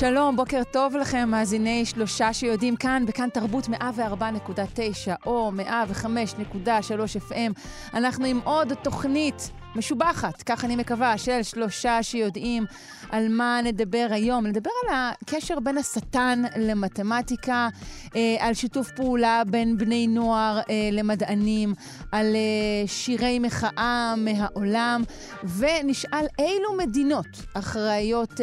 שלום, בוקר טוב לכם, מאזיני שלושה שיודעים כאן, בכאן תרבות 104.9 או 105.3 FM. אנחנו עם עוד תוכנית משובחת, כך אני מקווה, של שלושה שיודעים על מה נדבר היום. נדבר על הקשר בין השטן למתמטיקה, אה, על שיתוף פעולה בין בני נוער אה, למדענים, על אה, שירי מחאה מהעולם, ונשאל אילו מדינות אחראיות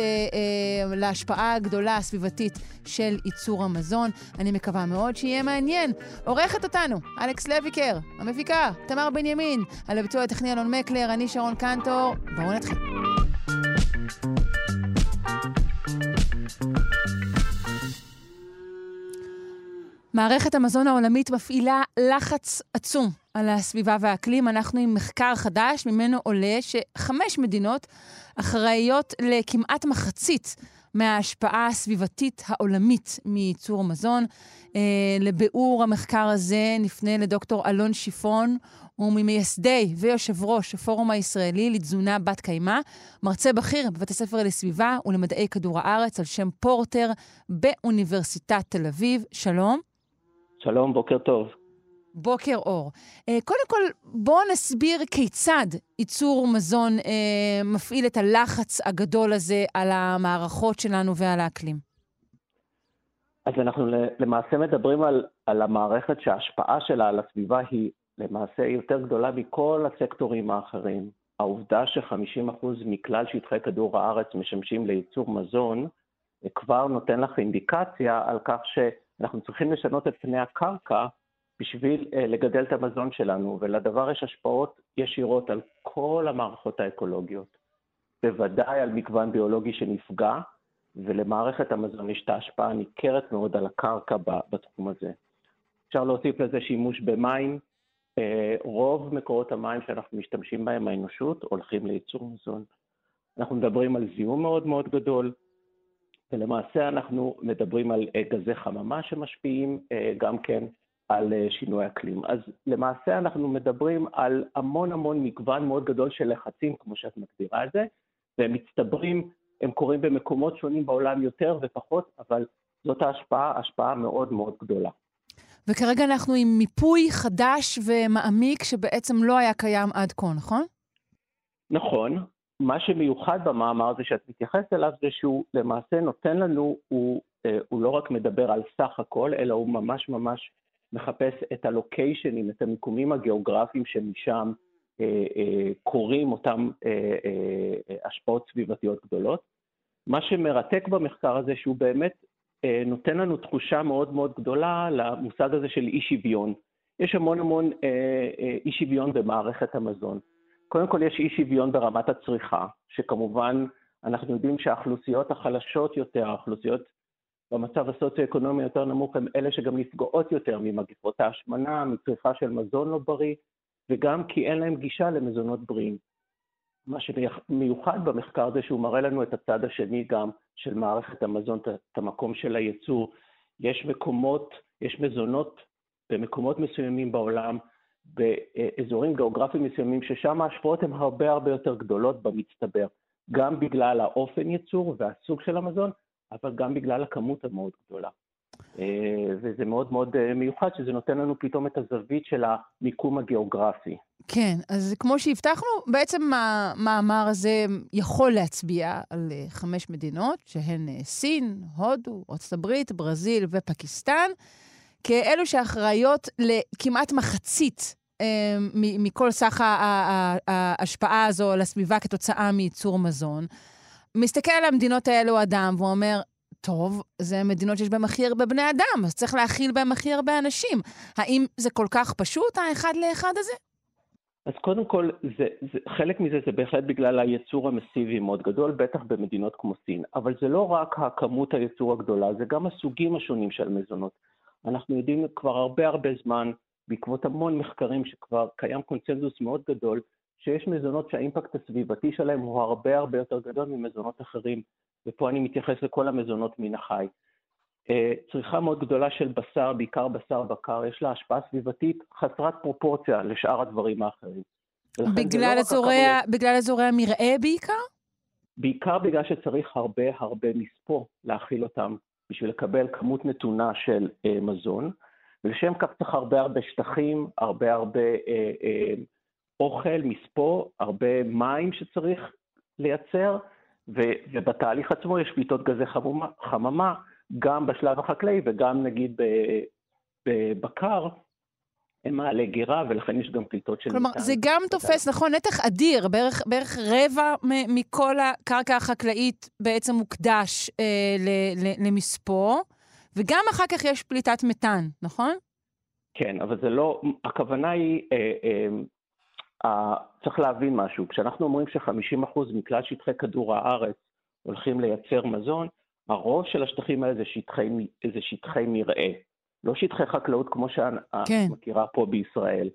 להשפעה הגדולה הסביבתית של ייצור המזון. אני מקווה מאוד שיהיה מעניין. עורכת אותנו, אלכס לויקר, המפיקה, תמר בנימין, על הביצוע הטכני אלון מקלר, אני שרון קנטור. בואו נתחיל. מערכת המזון העולמית מפעילה לחץ עצום על הסביבה והאקלים. אנחנו עם מחקר חדש, ממנו עולה שחמש מדינות אחראיות לכמעט מחצית מההשפעה הסביבתית העולמית מייצור מזון. אה, לביאור המחקר הזה נפנה לדוקטור אלון שיפון, הוא ממייסדי ויושב ראש הפורום הישראלי לתזונה בת קיימא, מרצה בכיר בבית הספר לסביבה ולמדעי כדור הארץ על שם פורטר באוניברסיטת תל אביב. שלום. שלום, בוקר טוב. בוקר אור. אה, קודם כל, בואו נסביר כיצד ייצור מזון אה, מפעיל את הלחץ הגדול הזה על המערכות שלנו ועל האקלים. אז אנחנו למעשה מדברים על, על המערכת שההשפעה שלה על הסביבה היא למעשה יותר גדולה מכל הסקטורים האחרים. העובדה ש-50% מכלל שטחי כדור הארץ משמשים לייצור מזון, כבר נותן לך אינדיקציה על כך שאנחנו צריכים לשנות את פני הקרקע בשביל uh, לגדל את המזון שלנו, ולדבר יש השפעות ישירות על כל המערכות האקולוגיות. בוודאי על מגוון ביולוגי שנפגע, ולמערכת המזון יש את ההשפעה הניכרת מאוד על הקרקע בתחום הזה. אפשר להוסיף לזה שימוש במים. Uh, רוב מקורות המים שאנחנו משתמשים בהם, האנושות, הולכים לייצור מזון. אנחנו מדברים על זיהום מאוד מאוד גדול, ולמעשה אנחנו מדברים על uh, גזי חממה שמשפיעים uh, גם כן על אה, שינוי אקלים. אז למעשה אנחנו מדברים על המון המון מגוון מאוד גדול של לחצים, כמו שאת מגדירה את זה, והם מצטברים, הם קורים במקומות שונים בעולם יותר ופחות, אבל זאת ההשפעה, השפעה מאוד מאוד גדולה. וכרגע אנחנו עם מיפוי חדש ומעמיק שבעצם לא היה קיים עד כה, נכון? נכון. מה שמיוחד במאמר הזה שאת מתייחסת אליו זה שהוא למעשה נותן לנו, הוא, אה, הוא לא רק מדבר על סך הכל, אלא הוא ממש ממש מחפש את הלוקיישנים, את המיקומים הגיאוגרפיים שמשם אה, אה, קורים אותן אה, אה, השפעות סביבתיות גדולות. מה שמרתק במחקר הזה שהוא באמת אה, נותן לנו תחושה מאוד מאוד גדולה למושג הזה של אי שוויון. יש המון המון אה, אה, אי שוויון במערכת המזון. קודם כל יש אי שוויון ברמת הצריכה, שכמובן אנחנו יודעים שהאוכלוסיות החלשות יותר, האוכלוסיות במצב הסוציו-אקונומי יותר נמוך הם אלה שגם נפגעות יותר ממגפות ההשמנה, מצריכה של מזון לא בריא, וגם כי אין להם גישה למזונות בריאים. מה שמיוחד במחקר זה שהוא מראה לנו את הצד השני גם של מערכת המזון, את המקום של הייצור. יש מקומות, יש מזונות במקומות מסוימים בעולם, באזורים גיאוגרפיים מסוימים, ששם ההשפעות הן הרבה הרבה יותר גדולות במצטבר, גם בגלל האופן ייצור והסוג של המזון, אבל גם בגלל הכמות המאוד גדולה. אה, וזה מאוד מאוד אה, מיוחד, שזה נותן לנו פתאום את הזווית של המיקום הגיאוגרפי. כן, אז כמו שהבטחנו, בעצם המאמר הזה יכול להצביע על אה, חמש מדינות, שהן סין, הודו, ארצות הברית, ברזיל ופקיסטן, כאלו שאחראיות לכמעט מחצית מכל סך ההשפעה הזו על הסביבה כתוצאה מייצור מזון. מסתכל על המדינות האלו אדם ואומר, טוב, זה מדינות שיש בהן הכי הרבה בני אדם, אז צריך להכיל בהן הכי הרבה אנשים. האם זה כל כך פשוט, האחד לאחד הזה? אז קודם כל, זה, זה, חלק מזה זה בהחלט בגלל הייצור המסיבי מאוד גדול, בטח במדינות כמו סין. אבל זה לא רק הכמות הייצור הגדולה, זה גם הסוגים השונים של מזונות. אנחנו יודעים כבר הרבה הרבה זמן בעקבות המון מחקרים שכבר קיים קונצנזוס מאוד גדול, שיש מזונות שהאימפקט הסביבתי שלהם הוא הרבה הרבה יותר גדול ממזונות אחרים, ופה אני מתייחס לכל המזונות מן החי. אה, צריכה מאוד גדולה של בשר, בעיקר בשר בקר, יש לה השפעה סביבתית חסרת פרופורציה לשאר הדברים האחרים. בגלל לא אזורי, בגלל אזורי המרעה בעיקר? בעיקר בגלל שצריך הרבה הרבה מספוא להאכיל אותם בשביל לקבל כמות נתונה של אה, מזון, ולשם כך צריך הרבה הרבה שטחים, הרבה הרבה אה, אה, אוכל, מספוא, הרבה מים שצריך לייצר, ו, ובתהליך עצמו יש פליטות גזי חמומה, חממה, גם בשלב החקלאי וגם נגיד בבקר, הם מעלה גירה, ולכן יש גם פליטות של... כלומר, זה גם תופס, נכון, נתח אדיר, בערך, בערך רבע מכל הקרקע החקלאית בעצם מוקדש אה, למספוא, וגם אחר כך יש פליטת מתאן, נכון? כן, אבל זה לא, הכוונה היא, אה, אה, צריך להבין משהו, כשאנחנו אומרים ש-50% מכלל שטחי כדור הארץ הולכים לייצר מזון, הרוב של השטחים האלה זה שטחי, זה שטחי מרעה, לא שטחי חקלאות כמו שאת כן. מכירה פה בישראל.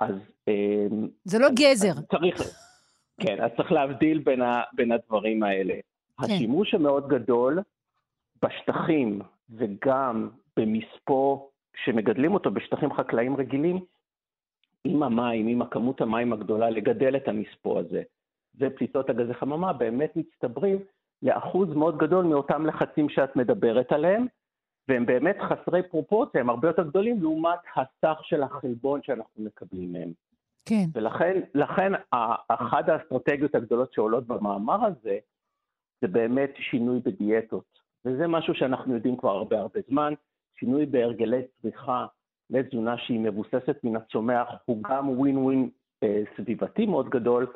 אז... אמ, זה לא גזר. אז צריך, כן, אז צריך להבדיל בין, ה, בין הדברים האלה. כן. השימוש המאוד גדול בשטחים וגם במספוא שמגדלים אותו בשטחים חקלאיים רגילים, עם המים, עם הכמות המים הגדולה, לגדל את המספוא הזה, ופליטות הגזי חממה באמת מצטברים לאחוז מאוד גדול מאותם לחצים שאת מדברת עליהם, והם באמת חסרי פרופורציה, הם הרבה יותר גדולים לעומת הסך של החלבון שאנחנו מקבלים מהם. כן. ולכן לכן, אחת האסטרטגיות הגדולות שעולות במאמר הזה, זה באמת שינוי בדיאטות. וזה משהו שאנחנו יודעים כבר הרבה הרבה זמן, שינוי בהרגלי צריכה לתזונה שהיא מבוססת מן הצומח, הוא גם ווין ווין אה, סביבתי מאוד גדול,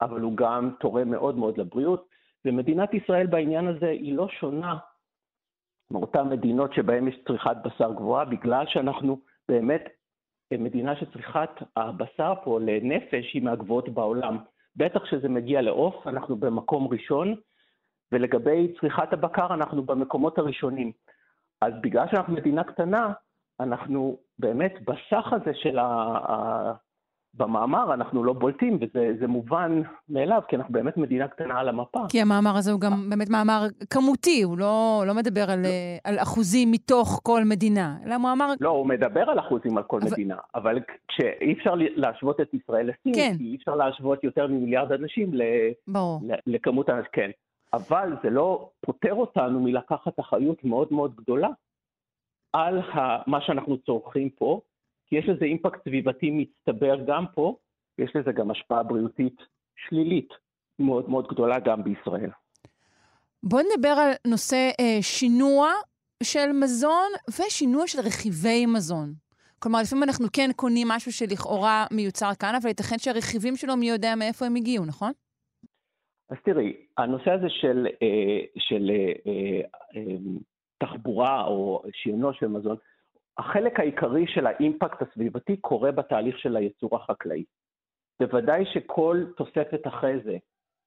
אבל הוא גם תורם מאוד מאוד לבריאות. ומדינת ישראל בעניין הזה היא לא שונה מאותן מדינות שבהן יש צריכת בשר גבוהה, בגלל שאנחנו באמת מדינה שצריכת הבשר פה לנפש היא מהגבוהות בעולם. בטח כשזה מגיע לעוף, אנחנו במקום ראשון, ולגבי צריכת הבקר, אנחנו במקומות הראשונים. אז בגלל שאנחנו מדינה קטנה, אנחנו באמת בסך הזה של ה... במאמר אנחנו לא בולטים, וזה מובן מאליו, כי אנחנו באמת מדינה קטנה על המפה. כי המאמר הזה הוא גם באמת מאמר כמותי, הוא לא, לא מדבר על, לא. על אחוזים מתוך כל מדינה, אלא מאמר... לא, הוא מדבר על אחוזים על כל אבל... מדינה, אבל כשאי אפשר להשוות את ישראל לסין, כן. כי אי אפשר להשוות יותר ממיליארד אנשים ל... ברור. לכמות האנשים, כן. אבל זה לא פוטר אותנו מלקחת אחריות מאוד מאוד גדולה על מה שאנחנו צורכים פה, כי יש לזה אימפקט סביבתי מצטבר גם פה, ויש לזה גם השפעה בריאותית שלילית מאוד מאוד גדולה גם בישראל. בואו נדבר על נושא אה, שינוע של מזון ושינוע של רכיבי מזון. כלומר, לפעמים אנחנו כן קונים משהו שלכאורה מיוצר כאן, אבל ייתכן שהרכיבים שלו מי יודע מאיפה הם הגיעו, נכון? אז תראי, הנושא הזה של, אה, של אה, אה, תחבורה או שיונו של מזון, החלק העיקרי של האימפקט הסביבתי קורה בתהליך של הייצור החקלאי. בוודאי שכל תוספת אחרי זה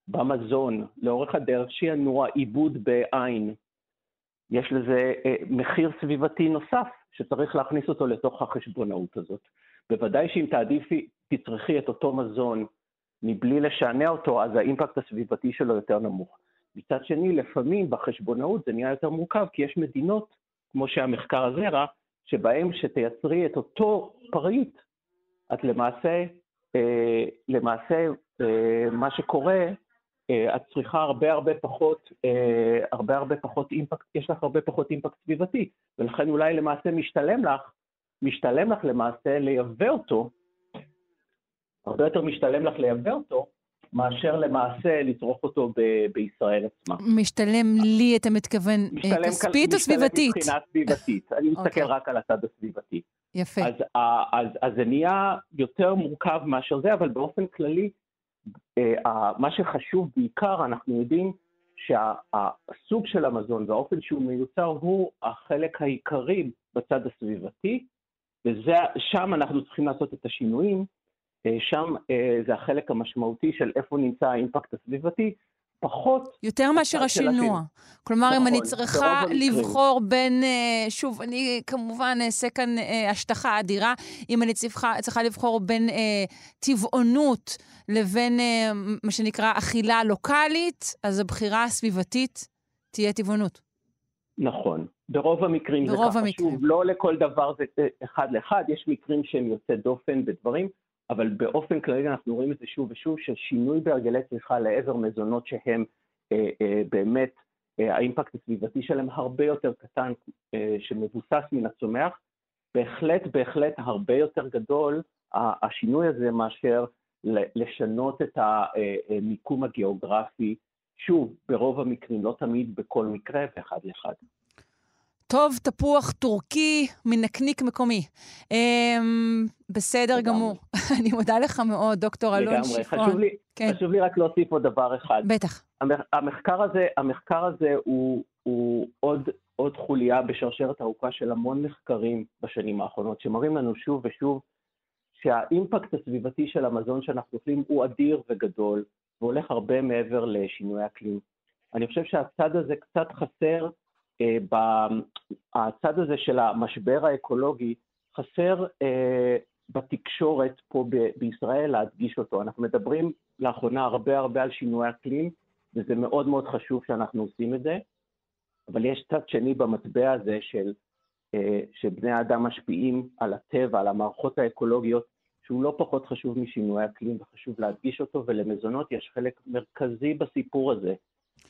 במזון, לאורך הדרך, שינוע עיבוד בעין, יש לזה אה, מחיר סביבתי נוסף שצריך להכניס אותו לתוך החשבונאות הזאת. בוודאי שאם תעדיפי, תצרכי את אותו מזון מבלי לשענע אותו, אז האימפקט הסביבתי שלו יותר נמוך. מצד שני, לפעמים בחשבונאות זה נהיה יותר מורכב, כי יש מדינות, כמו שהמחקר הזה הראה, שבהם שתייצרי את אותו פריט, את למעשה, אה, למעשה אה, מה שקורה, אה, את צריכה הרבה הרבה פחות, אה, הרבה הרבה פחות אימפקט, יש לך הרבה פחות אימפקט סביבתי, ולכן אולי למעשה משתלם לך, משתלם לך למעשה לייבא אותו, הרבה יותר משתלם לך לייבא אותו, מאשר למעשה לצרוך אותו ב- בישראל עצמה. משתלם לי, אתה מתכוון, אה, משתלם כספית כל, או סביבתית? משתלם מבחינה סביבתית. אני מסתכל okay. אוקיי. רק על הצד הסביבתי. יפה. אז, אז, אז זה נהיה יותר מורכב מאשר זה, אבל באופן כללי, אה, מה שחשוב בעיקר, אנחנו יודעים שהסוג של המזון והאופן שהוא מיוצר הוא החלק העיקרי בצד הסביבתי, ושם אנחנו צריכים לעשות את השינויים. אה, שם אה, זה החלק המשמעותי של איפה נמצא האימפקט הסביבתי, פחות... יותר מאשר השינוע. כלומר, נכון, אם אני נכון, צריכה לבחור בין, אה, שוב, אני כמובן אעשה כאן השטחה אדירה, אם אני צריכה, צריכה לבחור בין אה, טבעונות לבין אה, מה שנקרא אכילה לוקאלית, אז הבחירה הסביבתית תהיה טבעונות. נכון. ברוב המקרים ברוב זה ככה. המקרים. שוב, לא לכל דבר זה אחד לאחד, יש מקרים שהם יוצא דופן בדברים, אבל באופן כללי אנחנו רואים את זה שוב ושוב, ששינוי בהרגלי צריכה לעבר מזונות שהם אה, אה, באמת, אה, האימפקט הסביבתי שלהם הרבה יותר קטן, אה, שמבוסס מן הצומח, בהחלט בהחלט הרבה יותר גדול השינוי הזה מאשר לשנות את המיקום הגיאוגרפי, שוב, ברוב המקרים, לא תמיד בכל מקרה ואחד לאחד. טוב, תפוח טורקי מנקניק מקומי. אמ, בסדר לגמרי. גמור. אני מודה לך מאוד, דוקטור אלון שיפון. חשוב לי, כן. חשוב לי רק להוסיף עוד דבר אחד. בטח. המחקר הזה, המחקר הזה הוא, הוא עוד, עוד חוליה בשרשרת ארוכה של המון מחקרים בשנים האחרונות, שמראים לנו שוב ושוב שהאימפקט הסביבתי של המזון שאנחנו אוכלים הוא אדיר וגדול, והולך הרבה מעבר לשינוי אקלים. אני חושב שהצד הזה קצת חסר הצד הזה של המשבר האקולוגי חסר אה, בתקשורת פה בישראל להדגיש אותו. אנחנו מדברים לאחרונה הרבה הרבה על שינוי אקלים, וזה מאוד מאוד חשוב שאנחנו עושים את זה, אבל יש צד שני במטבע הזה של, אה, שבני האדם משפיעים על הטבע, על המערכות האקולוגיות, שהוא לא פחות חשוב משינוי אקלים וחשוב להדגיש אותו, ולמזונות יש חלק מרכזי בסיפור הזה.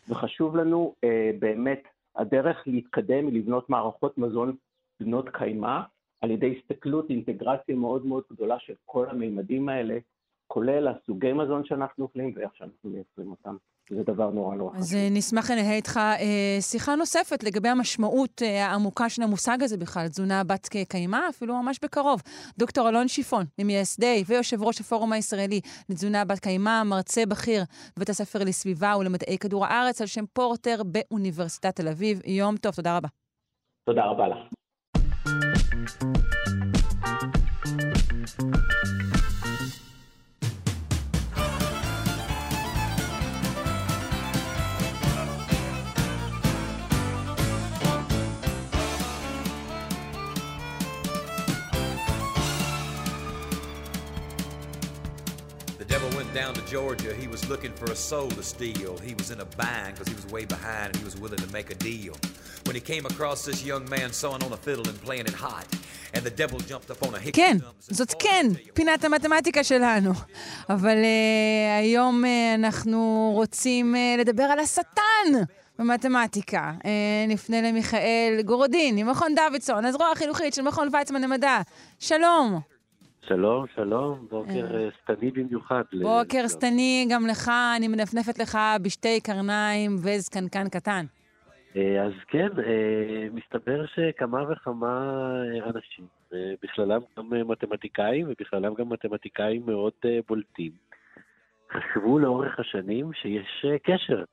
וחשוב לנו אה, באמת הדרך להתקדם היא לבנות מערכות מזון בנות קיימא, על ידי הסתכלות, אינטגרציה מאוד מאוד גדולה של כל המימדים האלה, כולל הסוגי מזון שאנחנו אוכלים ואיך שאנחנו מייצרים אותם. זה דבר נורא נורא חשוב. אז אה, נשמח לנהל איתך אה, שיחה נוספת לגבי המשמעות אה, העמוקה של המושג הזה בכלל, תזונה בת קיימא, אפילו ממש בקרוב. דוקטור אלון שיפון, ממייסדי ויושב ראש הפורום הישראלי לתזונה בת קיימא, מרצה בכיר בבית הספר לסביבה ולמדעי כדור הארץ, על שם פורטר באוניברסיטת תל אביב. יום טוב, תודה רבה. תודה רבה לך. Down to Georgia, he was looking for a soul to steal. He was in a bind because he was way behind and he was willing to make a deal. When he came across this young man sewing on a fiddle and playing it hot, and the devil jumped up on a hickey כן, זאת כן, פינת המתמטיקה שלנו. אבל uh, היום uh, אנחנו רוצים uh, לדבר על השטן. במתמטיקה. Uh, נפנה למיכאל גורודין, ממכון דוידסון, הזרוע החינוכית של מכון ויצמן למדע. שלום. שלום, שלום, בוקר אה. אה, שטני במיוחד. בוקר שטני גם לך, אני מנפנפת לך בשתי קרניים וזקנקן קטן. אה, אז כן, מסתבר שכמה וכמה אנשים, בכללם גם מתמטיקאים, ובכללם גם מתמטיקאים מאוד בולטים, חשבו לאורך השנים שיש קשר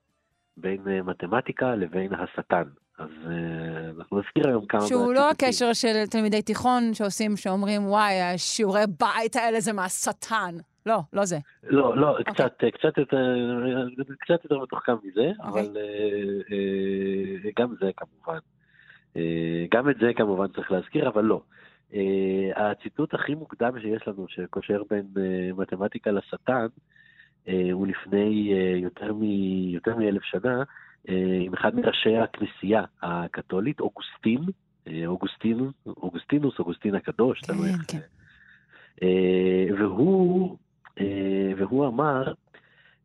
בין מתמטיקה לבין השטן. אז uh, אנחנו נזכיר היום כמה... שהוא לא הקשר של תלמידי תיכון שעושים, שאומרים, וואי, השיעורי בית האלה זה מהשטן. לא, לא זה. לא, לא, okay. אוקיי. קצת, קצת, יותר, קצת יותר מתוחכם מזה, okay. אוקיי. אבל uh, גם זה כמובן. גם את זה כמובן צריך להזכיר, אבל לא. הציטוט הכי מוקדם שיש לנו, שקושר בין מתמטיקה לשטן, הוא לפני יותר מאלף שנה, אה, עם אחד מראשי הכנסייה הקתולית, אוגוסטין, אה, אוגוסטין, אוגוסטינוס, אוגוסטין הקדוש, כן, איך... כן. אה, והוא, והוא אמר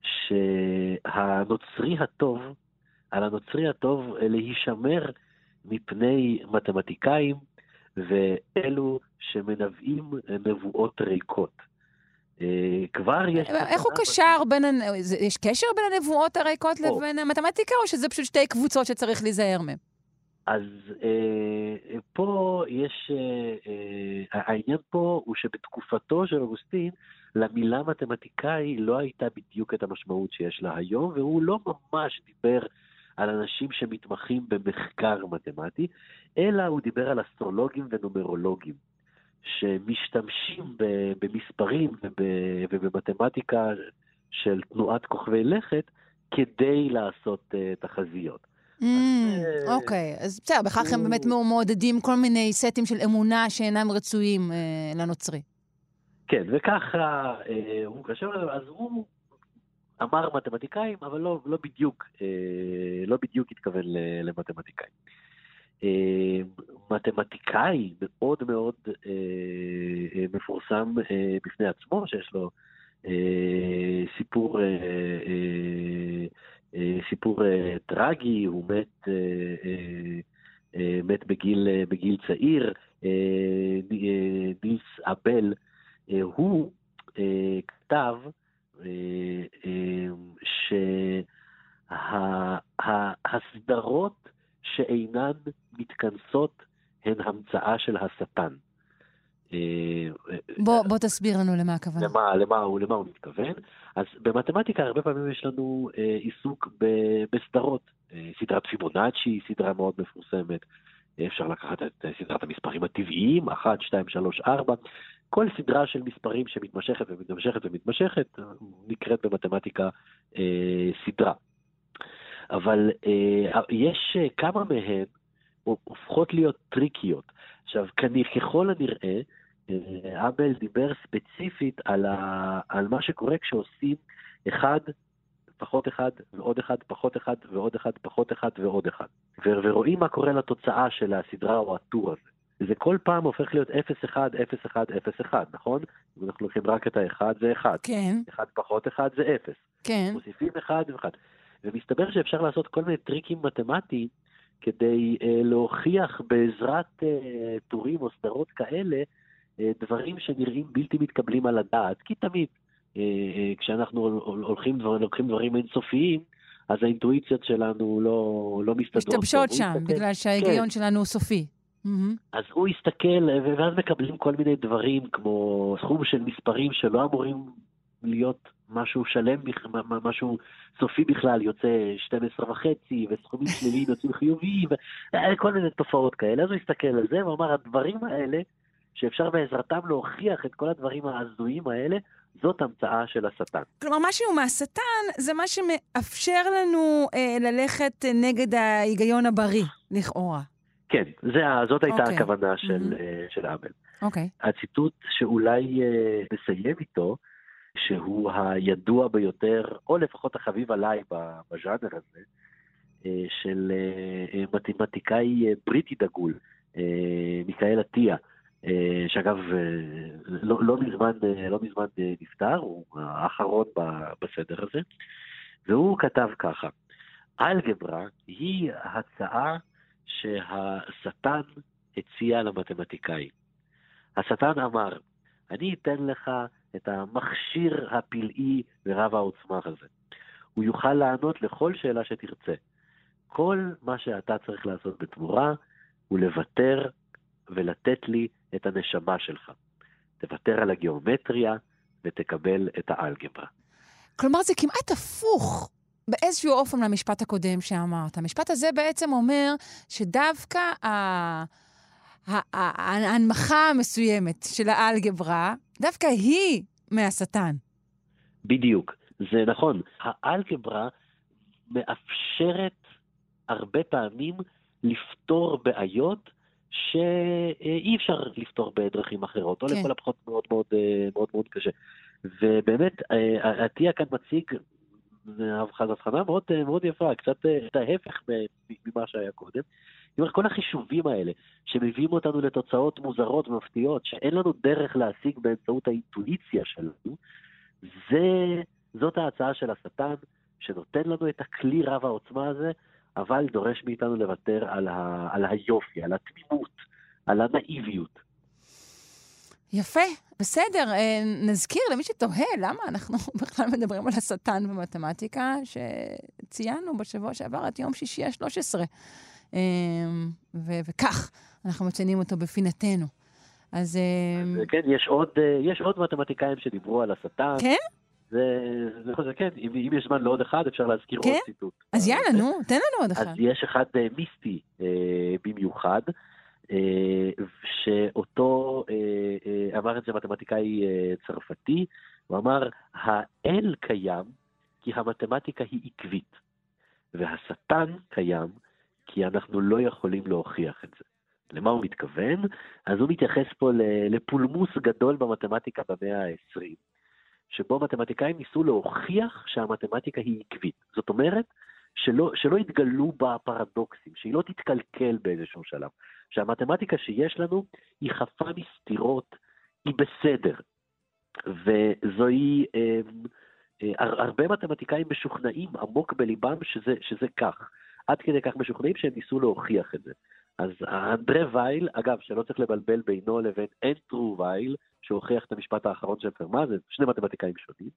שהנוצרי הטוב, על הנוצרי הטוב להישמר מפני מתמטיקאים ואלו שמנבאים נבואות ריקות. אה, כבר יש... איך הוא קשר בין... יש קשר בין הנבואות הריקות לבין המתמטיקה, או שזה פשוט שתי קבוצות שצריך להיזהר מהן? אז אה, פה יש... אה, אה, העניין פה הוא שבתקופתו של אוגוסטין, למילה מתמטיקאי לא הייתה בדיוק את המשמעות שיש לה היום, והוא לא ממש דיבר על אנשים שמתמחים במחקר מתמטי, אלא הוא דיבר על אסטרולוגים ונומרולוגים. שמשתמשים במספרים ובמתמטיקה של תנועת כוכבי לכת כדי לעשות תחזיות. Mm, אוקיי, אז בסדר, בכך הם באמת מעודדים כל מיני סטים של אמונה שאינם רצויים לנוצרי. כן, וככה הוא קשר, אז הוא אמר מתמטיקאים, אבל לא, לא בדיוק, לא בדיוק התכוון למתמטיקאים. מתמטיקאי מאוד מאוד מפורסם בפני עצמו, שיש לו סיפור אה, סיפור אה, טרגי, הוא מת, אה, מת בגיל, בגיל צעיר, נילס אבל, הוא כתב שהסדרות שאינן מתכנסות הן המצאה של השטן. בוא, בוא תסביר לנו למה הכוונה. למה, למה, הוא, למה הוא מתכוון. אז במתמטיקה הרבה פעמים יש לנו אה, עיסוק ב, בסדרות. אה, סדרת פיבונאצ'י, סדרה מאוד מפורסמת. אפשר לקחת את סדרת המספרים הטבעיים, 1, 2, 3, 4. כל סדרה של מספרים שמתמשכת ומתמשכת ומתמשכת נקראת במתמטיקה אה, סדרה. אבל אה, יש אה, כמה מהן הופכות להיות טריקיות. עכשיו, ככל הנראה, האבל דיבר ספציפית על, ה, על מה שקורה כשעושים אחד, פחות אחד, ועוד אחד, פחות אחד, ועוד אחד, פחות אחד, ועוד אחד. ו- ורואים מה קורה לתוצאה של הסדרה או הטור הזה. זה כל פעם הופך להיות 0-1, 0-1, 0-1, נכון? אנחנו לוקחים רק את ה-1 זה 1. כן. 1 פחות 1 זה 0. כן. מוסיפים 1 ו-1. ומסתבר שאפשר לעשות כל מיני טריקים מתמטיים כדי uh, להוכיח בעזרת uh, טורים או סדרות כאלה אה, דברים שנראים בלתי מתקבלים על הדעת, כי תמיד אה, אה, כשאנחנו הולכים דברים, לוקחים דברים אינסופיים, אז האינטואיציות שלנו לא, לא מסתדרות. משתבשות שם, מסתכל, בגלל שההיגיון כן. שלנו הוא סופי. אז הוא הסתכל, ואז מקבלים כל מיני דברים, כמו סכום של מספרים שלא אמורים להיות משהו שלם, משהו סופי בכלל, יוצא 12 וחצי, וסכומים שליליים יוצאים חיוביים, וכל מיני תופעות כאלה. אז הוא הסתכל על זה, ואמר, הדברים האלה, שאפשר בעזרתם להוכיח את כל הדברים ההזויים האלה, זאת המצאה של השטן. כלומר, משהו מהשטן זה מה שמאפשר לנו אה, ללכת נגד ההיגיון הבריא, לכאורה. כן, זה, זאת הייתה okay. אוקיי. הכוונה של, mm-hmm. של אבל. אוקיי. Okay. הציטוט שאולי uh, נסיים איתו, שהוא הידוע ביותר, או לפחות החביב עליי בז'אנר הזה, uh, של uh, מתמטיקאי uh, בריטי דגול, מיכאל עטיה. אה, שאגב, אה, לא, לא, מזמן, אה, לא מזמן נפטר, הוא האחרון בסדר הזה, והוא כתב ככה: אלגברה היא הצעה שהשטן הציע למתמטיקאי. השטן אמר, אני אתן לך את המכשיר הפלאי ורב העוצמה הזה. הוא יוכל לענות לכל שאלה שתרצה. כל מה שאתה צריך לעשות בתמורה הוא לוותר ולתת לי את הנשמה שלך. תוותר על הגיאומטריה ותקבל את האלגברה. כלומר, זה כמעט הפוך באיזשהו אופן למשפט הקודם שאמרת. המשפט הזה בעצם אומר שדווקא ההנמכה המסוימת של האלגברה, דווקא היא מהשטן. בדיוק, זה נכון. האלגברה מאפשרת הרבה פעמים לפתור בעיות שאי אפשר לפתור בדרכים אחרות, או כן. לכל הפחות מאוד מאוד, אה, מאוד מאוד קשה. ובאמת, אה, עטיה כאן מציג הבחנה מאוד, אה, מאוד יפה, קצת את ההפך ממה שהיה קודם. אני אומר, כל החישובים האלה, שמביאים אותנו לתוצאות מוזרות ומפתיעות, שאין לנו דרך להשיג באמצעות האינטואיציה שלנו, זה, זאת ההצעה של השטן, שנותן לנו את הכלי רב העוצמה הזה, אבל דורש מאיתנו לוותר על, ה, על היופי, על התמימות, על הנאיביות. יפה, בסדר. אה, נזכיר למי שתוהה למה אנחנו בכלל מדברים על השטן במתמטיקה, שציינו בשבוע שעבר את יום שישי ה-13. אה, וכך אנחנו מציינים אותו בפינתנו. אז... אה, אז כן, יש עוד, יש עוד מתמטיקאים שדיברו על השטן. כן? זה, זה, זה כן, אם, אם יש זמן לעוד אחד, אפשר להזכיר כן? עוד ציטוט. אז יאללה, נו, תן לנו עוד אחד. אז יש אחד אה, מיסטי אה, במיוחד, אה, שאותו אה, אה, אמר את זה מתמטיקאי אה, צרפתי, הוא אמר, האל קיים כי המתמטיקה היא עקבית, והשטן קיים כי אנחנו לא יכולים להוכיח את זה. למה הוא מתכוון? אז הוא מתייחס פה לפולמוס גדול במתמטיקה במאה ה-20, שבו מתמטיקאים ניסו להוכיח שהמתמטיקה היא עקבית. זאת אומרת, שלא, שלא יתגלו בה פרדוקסים, שהיא לא תתקלקל באיזשהו שלב. שהמתמטיקה שיש לנו היא חפה מסתירות, היא בסדר. וזוהי, אה, אה, הרבה מתמטיקאים משוכנעים עמוק בליבם שזה, שזה כך. עד כדי כך משוכנעים שהם ניסו להוכיח את זה. אז אנדרה וייל, אגב, שלא צריך לבלבל בינו לבין אנטרו וייל, שהוכיח את המשפט האחרון של פרמה, זה שני מתמטיקאים שונים.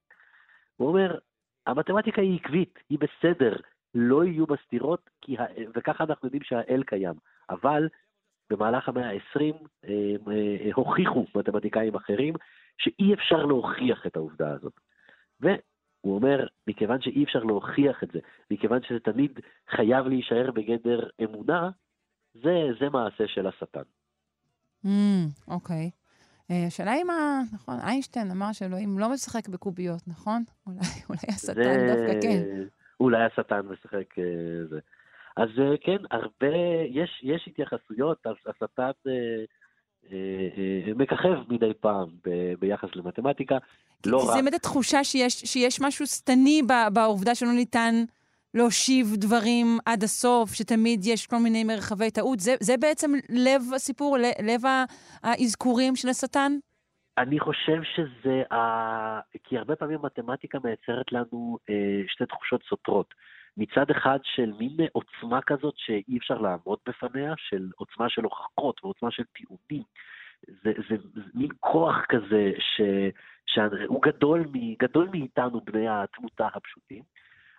הוא אומר, המתמטיקה היא עקבית, היא בסדר, לא יהיו בה סתירות, ה... וככה אנחנו יודעים שהאל קיים. אבל במהלך המאה ה-20 אה, אה, הוכיחו מתמטיקאים אחרים שאי אפשר להוכיח את העובדה הזאת. והוא אומר, מכיוון שאי אפשר להוכיח את זה, מכיוון שזה תמיד חייב להישאר בגדר אמונה, זה, זה מעשה של השטן. אוקיי. Mm, okay. השאלה היא מה, נכון, איינשטיין אמר שאלוהים לא משחק בקוביות, נכון? אולי, אולי השטן זה... דווקא כן. אולי השטן משחק אה, זה. אז אה, כן, הרבה, יש, יש התייחסויות, השטן אה, אה, מככב מדי פעם ב, ביחס למתמטיקה. לא זה באמת התחושה שיש, שיש משהו שטני בעובדה שלא ניתן להושיב דברים עד הסוף, שתמיד יש כל מיני מרחבי טעות. זה, זה בעצם לב הסיפור, לב האזכורים של השטן? אני חושב שזה, ה... כי הרבה פעמים מתמטיקה מייצרת לנו אה, שתי תחושות סותרות. מצד אחד של מין עוצמה כזאת שאי אפשר לעמוד בפניה, של עוצמה של הוכחות ועוצמה של טיעונים. זה, זה, זה מין כוח כזה ש, שהוא גדול, מ, גדול מאיתנו, בני התמותה הפשוטים.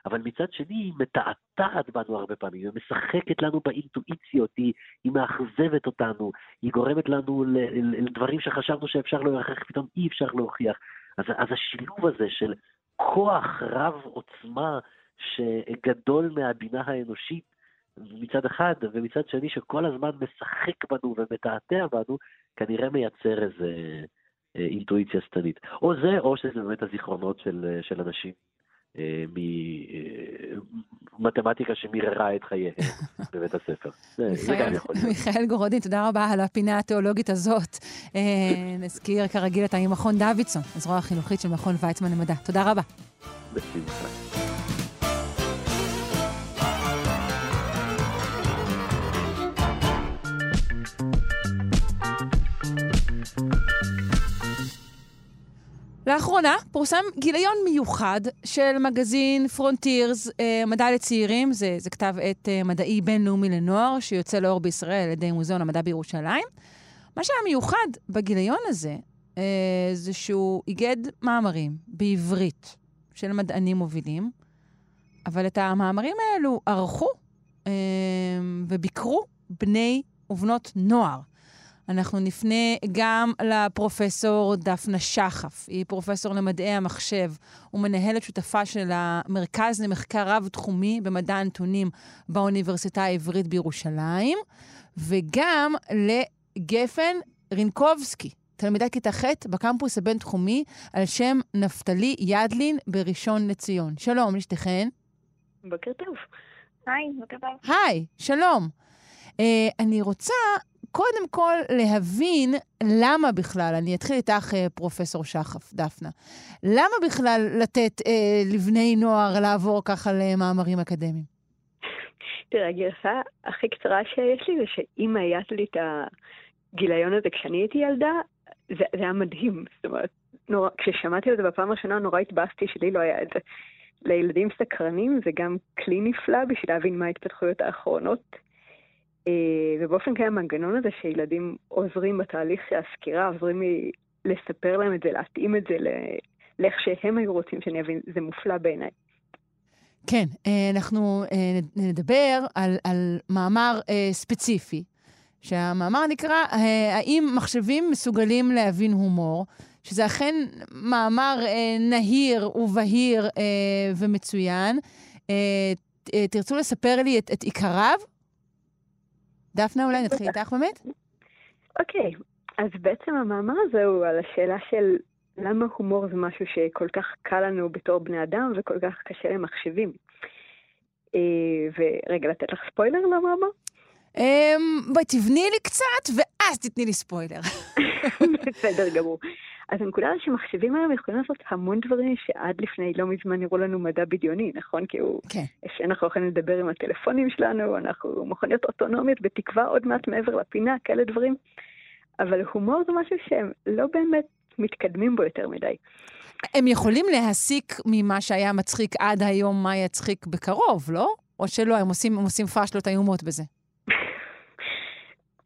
אבל מצד שני היא מתעתעת בנו הרבה פעמים, היא משחקת לנו באינטואיציות, היא, היא מאכזבת אותנו, היא גורמת לנו לדברים שחשבנו שאפשר להוכיח, פתאום אי אפשר להוכיח. אז, אז השילוב הזה של כוח רב עוצמה שגדול מהבינה האנושית מצד אחד, ומצד שני שכל הזמן משחק בנו ומתעתע בנו, כנראה מייצר איזה אה, אינטואיציה שטנית. או זה, או שזה באמת הזיכרונות של, של אנשים אה, ממתמטיקה שמיררה את חייהם בבית הספר. מיכאל גורודין, תודה רבה על הפינה התיאולוגית הזאת. אה, נזכיר כרגיל את ממכון דוידסון, הזרוע החינוכית של מכון ויצמן למדע. תודה רבה. בשמחה. לאחרונה פורסם גיליון מיוחד של מגזין Frontiers, אה, מדע לצעירים, זה, זה כתב עת אה, מדעי בינלאומי לנוער, שיוצא לאור בישראל על ידי מוזיאון המדע בירושלים. מה שהיה מיוחד בגיליון הזה, אה, זה שהוא איגד מאמרים בעברית של מדענים מובילים, אבל את המאמרים האלו ערכו אה, וביקרו בני ובנות נוער. אנחנו נפנה גם לפרופסור דפנה שחף. היא פרופסור למדעי המחשב ומנהלת שותפה של המרכז למחקר רב-תחומי במדע הנתונים באוניברסיטה העברית בירושלים, וגם לגפן רינקובסקי, תלמידת כיתה ח' בקמפוס הבינתחומי על שם נפתלי ידלין בראשון לציון. שלום לשתיכן. בוקר טוב. היי, בוקר טוב. היי, שלום. Uh, אני רוצה קודם כל להבין למה בכלל, אני אתחיל איתך, אה, פרופסור שחף, דפנה, למה בכלל לתת אה, לבני נוער לעבור ככה למאמרים אקדמיים? תראה, הגרסה הכי קצרה שיש לי זה שאם היה לי את הגיליון הזה כשאני הייתי ילדה, זה, זה היה מדהים. זאת אומרת, נורא, כששמעתי על זה בפעם הראשונה נורא התבאסתי שלי לא היה את זה. לילדים סקרנים זה גם כלי נפלא בשביל להבין מה ההתפתחויות האחרונות ובאופן כלל המנגנון הזה שילדים עוזרים בתהליך של הסקירה, עוזרים לי לספר להם את זה, להתאים את זה לאיך שהם היו רוצים שאני אבין, זה מופלא בעיניי. כן, אה, אנחנו אה, נדבר על, על מאמר ספציפי, שהמאמר נקרא האם מחשבים מסוגלים להבין הומור, שזה אכן מאמר נהיר ובהיר ומצוין. תרצו לספר לי את, את עיקריו? דפנה, אולי נתחיל איתך באמת? אוקיי, אז בעצם המאמר הזה הוא על השאלה של למה הומור זה משהו שכל כך קל לנו בתור בני אדם וכל כך קשה למחשבים. אה, ורגע, לתת לך ספוילר למאמר? אמ, בואי, תבני לי קצת, ואז תתני לי ספוילר. בסדר גמור. אז הנקודה היא שמחשבים היום יכולים לעשות המון דברים שעד לפני לא מזמן נראו לנו מדע בדיוני, נכון? כי הוא... כן. שאנחנו יכולים לדבר עם הטלפונים שלנו, אנחנו מכוניות אוטונומיות, בתקווה עוד מעט מעבר לפינה, כאלה דברים. אבל הומור זה משהו שהם לא באמת מתקדמים בו יותר מדי. הם יכולים להסיק ממה שהיה מצחיק עד היום מה יצחיק בקרוב, לא? או שלא, הם עושים, הם עושים פאשלות איומות בזה.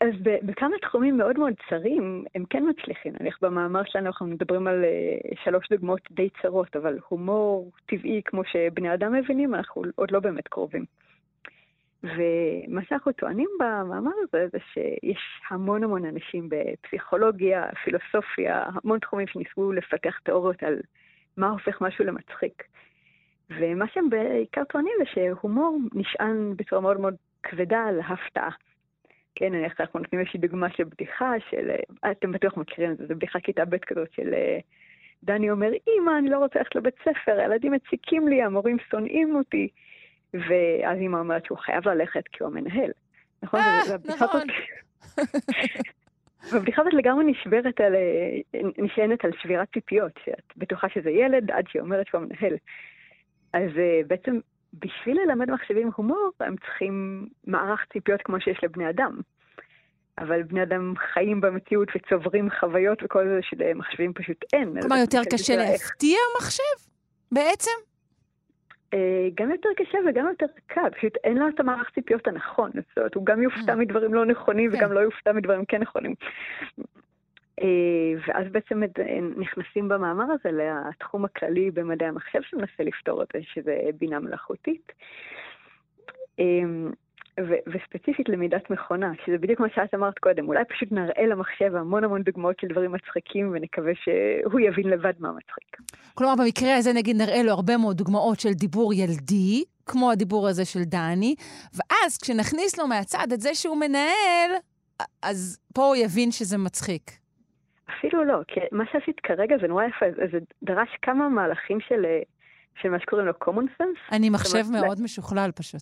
אז בכמה תחומים מאוד מאוד צרים, הם כן מצליחים. נניח במאמר שלנו אנחנו מדברים על uh, שלוש דוגמאות די צרות, אבל הומור טבעי כמו שבני אדם מבינים, אנחנו עוד לא באמת קרובים. ומה שאנחנו טוענים במאמר הזה זה שיש המון המון אנשים בפסיכולוגיה, פילוסופיה, המון תחומים שניסו לפתח תיאוריות על מה הופך משהו למצחיק. ומה שהם בעיקר טוענים זה שהומור נשען בצורה מאוד מאוד כבדה על הפתעה. כן, נניח אנחנו נותנים איזושהי דוגמה של בדיחה של, אתם בטוח מכירים את זה, זו בדיחה כיתה ב' כזאת של דני אומר, אמא, אני לא רוצה ללכת לבית ספר, הילדים מציקים לי, המורים שונאים אותי. ואז אמא אומרת שהוא חייב ללכת כי הוא המנהל. נכון? אה, נכון. והבדיחה הזאת לגמרי נשברת על, נשענת על שבירת ציפיות, שאת בטוחה שזה ילד עד שהיא אומרת שהוא המנהל. אז אה, בעצם בשביל ללמד מחשבים הומור, הם צריכים מערך ציפיות כמו שיש לבני אדם. אבל בני אדם חיים במציאות וצוברים חוויות וכל זה שלמחשבים פשוט אין. כלומר, יותר קשה להפתיע מחשב בעצם? אה, גם יותר קשה וגם יותר קל, פשוט אין לו את המערך ציפיות הנכון. זאת אומרת, הוא גם יופתע אה. מדברים לא נכונים כן. וגם לא יופתע מדברים כן נכונים. אה, ואז בעצם נכנסים במאמר הזה לתחום הכללי במדעי המחשב שמנסה לפתור את זה, שזה בינה מלאכותית. ו- וספציפית למידת מכונה, שזה בדיוק מה שאת אמרת קודם, אולי פשוט נראה למחשב המון המון דוגמאות של דברים מצחיקים ונקווה שהוא יבין לבד מה מצחיק. כלומר, במקרה הזה נגיד נראה לו הרבה מאוד דוגמאות של דיבור ילדי, כמו הדיבור הזה של דני, ואז כשנכניס לו מהצד את זה שהוא מנהל, אז פה הוא יבין שזה מצחיק. אפילו לא, כי מה שעשית כרגע זה נורא יפה, זה דרש כמה מהלכים של של מה שקוראים לו common sense. אני מחשב מאוד משוכלל פשוט.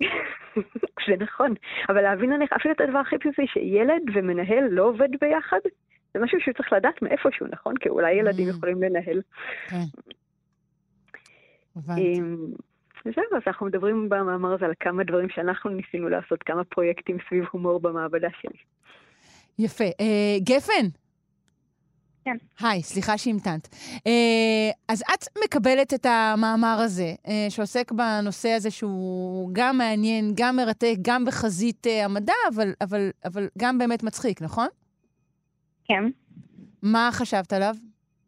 זה נכון, אבל להבין עליך, אפילו את הדבר הכי בסיסי, שילד ומנהל לא עובד ביחד, זה משהו שהוא צריך לדעת מאיפשהו, נכון? כי אולי ילדים mm. יכולים לנהל. כן. הבנתי. וזהו, אז אנחנו מדברים במאמר הזה על כמה דברים שאנחנו ניסינו לעשות, כמה פרויקטים סביב הומור במעבדה שלי. יפה. אה, גפן, כן. היי, סליחה שהמתנת. אה, אז את מקבלת את המאמר הזה, אה, שעוסק בנושא הזה שהוא גם מעניין, גם מרתק, גם בחזית אה, המדע, אבל, אבל, אבל גם באמת מצחיק, נכון? כן. מה חשבת עליו,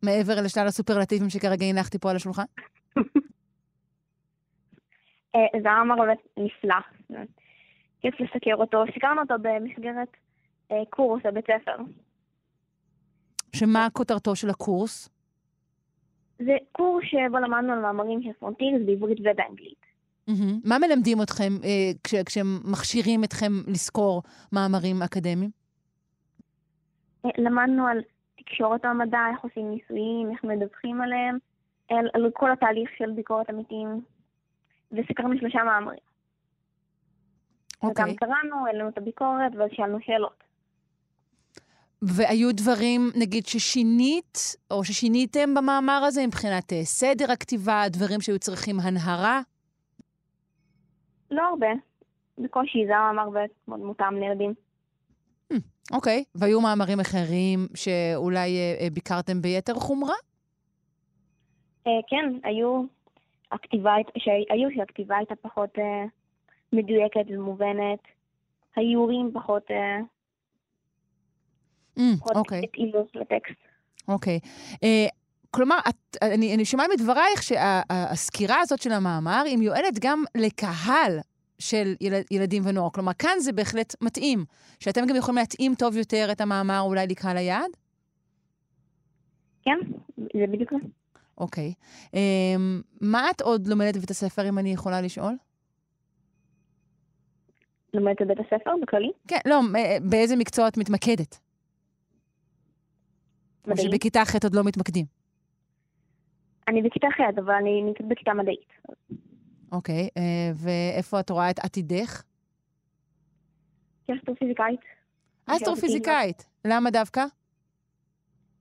מעבר לשלל הסופרלטיבים שכרגע הנחתי פה על השולחן? זה מאמר באמת נפלא. כיף לסקר אותו. סיקרנו אותו במסגרת קורס בבית ספר. שמה כותרתו של הקורס? זה קורס שבו למדנו על מאמרים של פרונטילס בעברית ובאנגלית. Mm-hmm. מה מלמדים אתכם אה, כש, כשהם מכשירים אתכם לזכור מאמרים אקדמיים? אה, למדנו על תקשורת המדע, איך עושים ניסויים, איך מדווחים עליהם, על, על כל התהליך של ביקורת עמיתים, וסקרנו שלושה מאמרים. Okay. וגם אוקיי. קראנו, העלינו את הביקורת ואז שאלנו שאלות. והיו דברים, נגיד, ששינית, או ששיניתם במאמר הזה מבחינת אה, סדר הכתיבה, דברים שהיו צריכים הנהרה? לא הרבה. בקושי, זה המאמר מאוד מותאם לילדים. Hmm, אוקיי, okay. והיו מאמרים אחרים שאולי אה, אה, ביקרתם ביתר חומרה? כן, היו. הכתיבה, שהיו שהכתיבה הייתה פחות מדויקת ומובנת. האיורים פחות אוקיי. לטקסט. כלומר, את, אני, אני שומעת מדברייך שהסקירה הזאת של המאמר היא מיועדת גם לקהל של ילד, ילדים ונוער. כלומר, כאן זה בהחלט מתאים, שאתם גם יכולים להתאים טוב יותר את המאמר אולי לקהל היעד? כן, זה בדיוק זה. אוקיי. Um, מה את עוד לומדת בבית הספר, אם אני יכולה לשאול? לומדת בבית הספר בכללי? כן, לא, באיזה מקצוע את מתמקדת? או שבכיתה ח' עוד לא מתמקדים? אני בכיתה ח', אבל אני נמצאת בכיתה מדעית. אוקיי, אה, ואיפה את רואה את עתידך? כאסטרופיזיקאית. אסטרופיזיקאית. למה דווקא?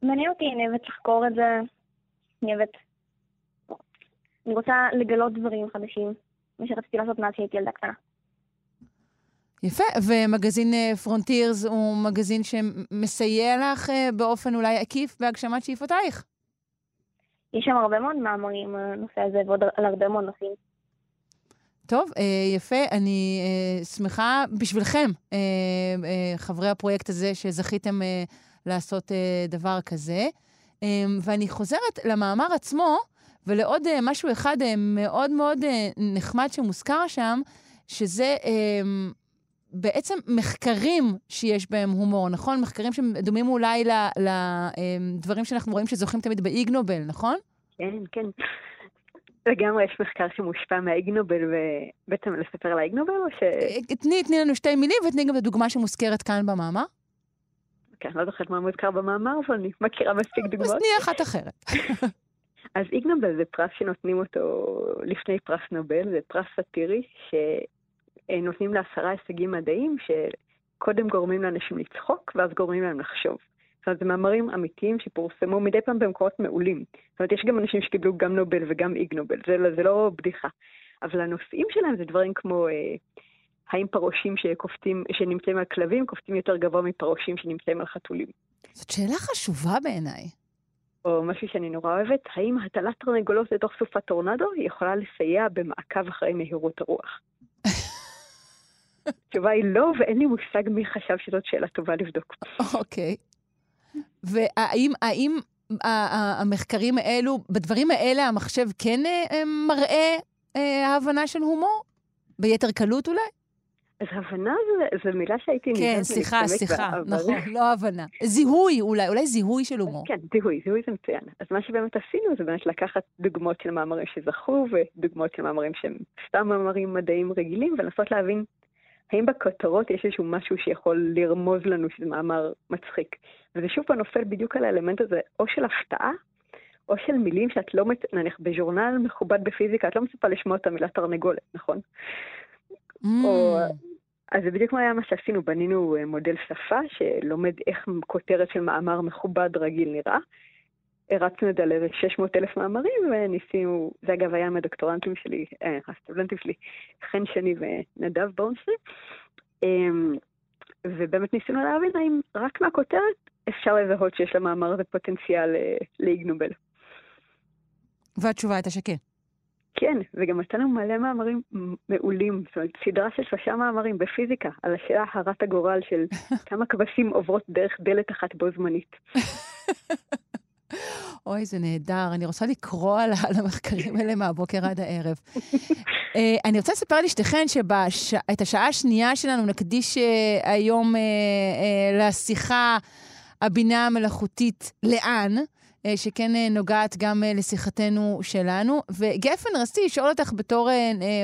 מעניין אותי, אני אוהבת לחקור את זה. אני אוהבת... אני רוצה לגלות דברים חדשים, מה שרציתי לעשות מאז שהייתי ילדה קטנה. יפה, ומגזין אה, פרונטירס הוא מגזין שמסייע לך אה, באופן אולי עקיף בהגשמת שאיפותייך. יש שם הרבה מאוד מאמרים על הנושא הזה ועוד על הרבה מאוד נושאים. טוב, אה, יפה. אני אה, שמחה בשבילכם, אה, אה, חברי הפרויקט הזה, שזכיתם אה, לעשות אה, דבר כזה. אה, ואני חוזרת למאמר עצמו, ולעוד אה, משהו אחד אה, מאוד מאוד אה, נחמד שמוזכר שם, שזה אה, בעצם מחקרים שיש בהם הומור, נכון? מחקרים שדומים אולי לדברים שאנחנו רואים שזוכים תמיד באיג נובל, נכון? כן, כן. לגמרי יש מחקר שמושפע מהאיגנובל, ובעצם לספר על האיגנובל, או ש... אה, תני, תני לנו שתי מילים ותני גם את הדוגמה שמוזכרת כאן במאמר. כן, לא זוכרת מה מוזכר במאמר, אבל אני מכירה מספיק דוגמאות. אז תני אחת אחרת. אז איגנובל זה פרס שנותנים אותו לפני פרס נובל, זה פרס סאטירי, שנותנים לעשרה הישגים מדעיים, שקודם גורמים לאנשים לצחוק, ואז גורמים להם לחשוב. זאת אומרת, זה מאמרים אמיתיים שפורסמו מדי פעם במקורות מעולים. זאת אומרת, יש גם אנשים שקיבלו גם נובל וגם איג נובל, זה, לא- זה לא בדיחה. אבל הנושאים שלהם זה דברים כמו אה, האם פרושים שקופצים, שנמצאים על כלבים קופצים יותר גבוה מפרושים שנמצאים על חתולים. זאת שאלה חשובה בעיניי. או משהו שאני נורא אוהבת, האם הטלת תרנגולות לתוך סופת טורנדו יכולה לסייע במעקב אחרי מהירות הרוח? התשובה היא לא, ואין לי מושג מי חשב שזאת שאלה טובה לבדוק. אוקיי. והאם האם המחקרים האלו, בדברים האלה המחשב כן אה, מראה אה, הבנה של הומור? ביתר קלות אולי? אז הבנה זו מילה שהייתי כן, סליחה, סליחה, נכון, לא הבנה. זיהוי אולי, אולי זיהוי של הומור. כן, זיהוי, זיהוי זה מצוין. אז מה שבאמת עשינו זה באמת לקחת דוגמאות של מאמרים שזכו, ודוגמאות של מאמרים שהם סתם מאמרים מדעיים רגילים, ולנסות להבין האם בכותרות יש איזשהו משהו שיכול לרמוז לנו שזה מאמר מצחיק. וזה שוב פעם נופל בדיוק על האלמנט הזה, או של הפתעה, או של מילים שאת לא, נניח בז'ורנל מכובד בפיזיקה, את לא מצפה לשמוע את המילה תרנגולת, נכון? Mm. או, אז זה בדיוק מה היה מה שעשינו, בנינו אה, מודל שפה שלומד איך כותרת של מאמר מכובד רגיל נראה. הרצנו את זה על 600 אלף מאמרים, וניסינו, זה אגב היה עם הדוקטורנטים שלי, אה, הסטודנטים שלי, חן שני ונדב בורנסרי, אמ, ובאמת ניסינו להבין האם רק מהכותרת אפשר לזהות שיש למאמר הזה פוטנציאל אה, לאיגנובל. והתשובה הייתה שכן. כן, וגם נתנו מלא מאמרים מעולים, זאת אומרת, סדרה של שלושה מאמרים בפיזיקה, על השאלה הרת הגורל של כמה כבשים עוברות דרך דלת אחת בו זמנית. אוי, זה נהדר. אני רוצה לקרוא על, המחקרים האלה מהבוקר עד הערב. uh, אני רוצה לספר לשתיכן שאת השעה השנייה שלנו נקדיש uh, היום uh, uh, לשיחה הבינה המלאכותית לאן. שכן נוגעת גם לשיחתנו שלנו. וגפן, רציתי לשאול אותך בתור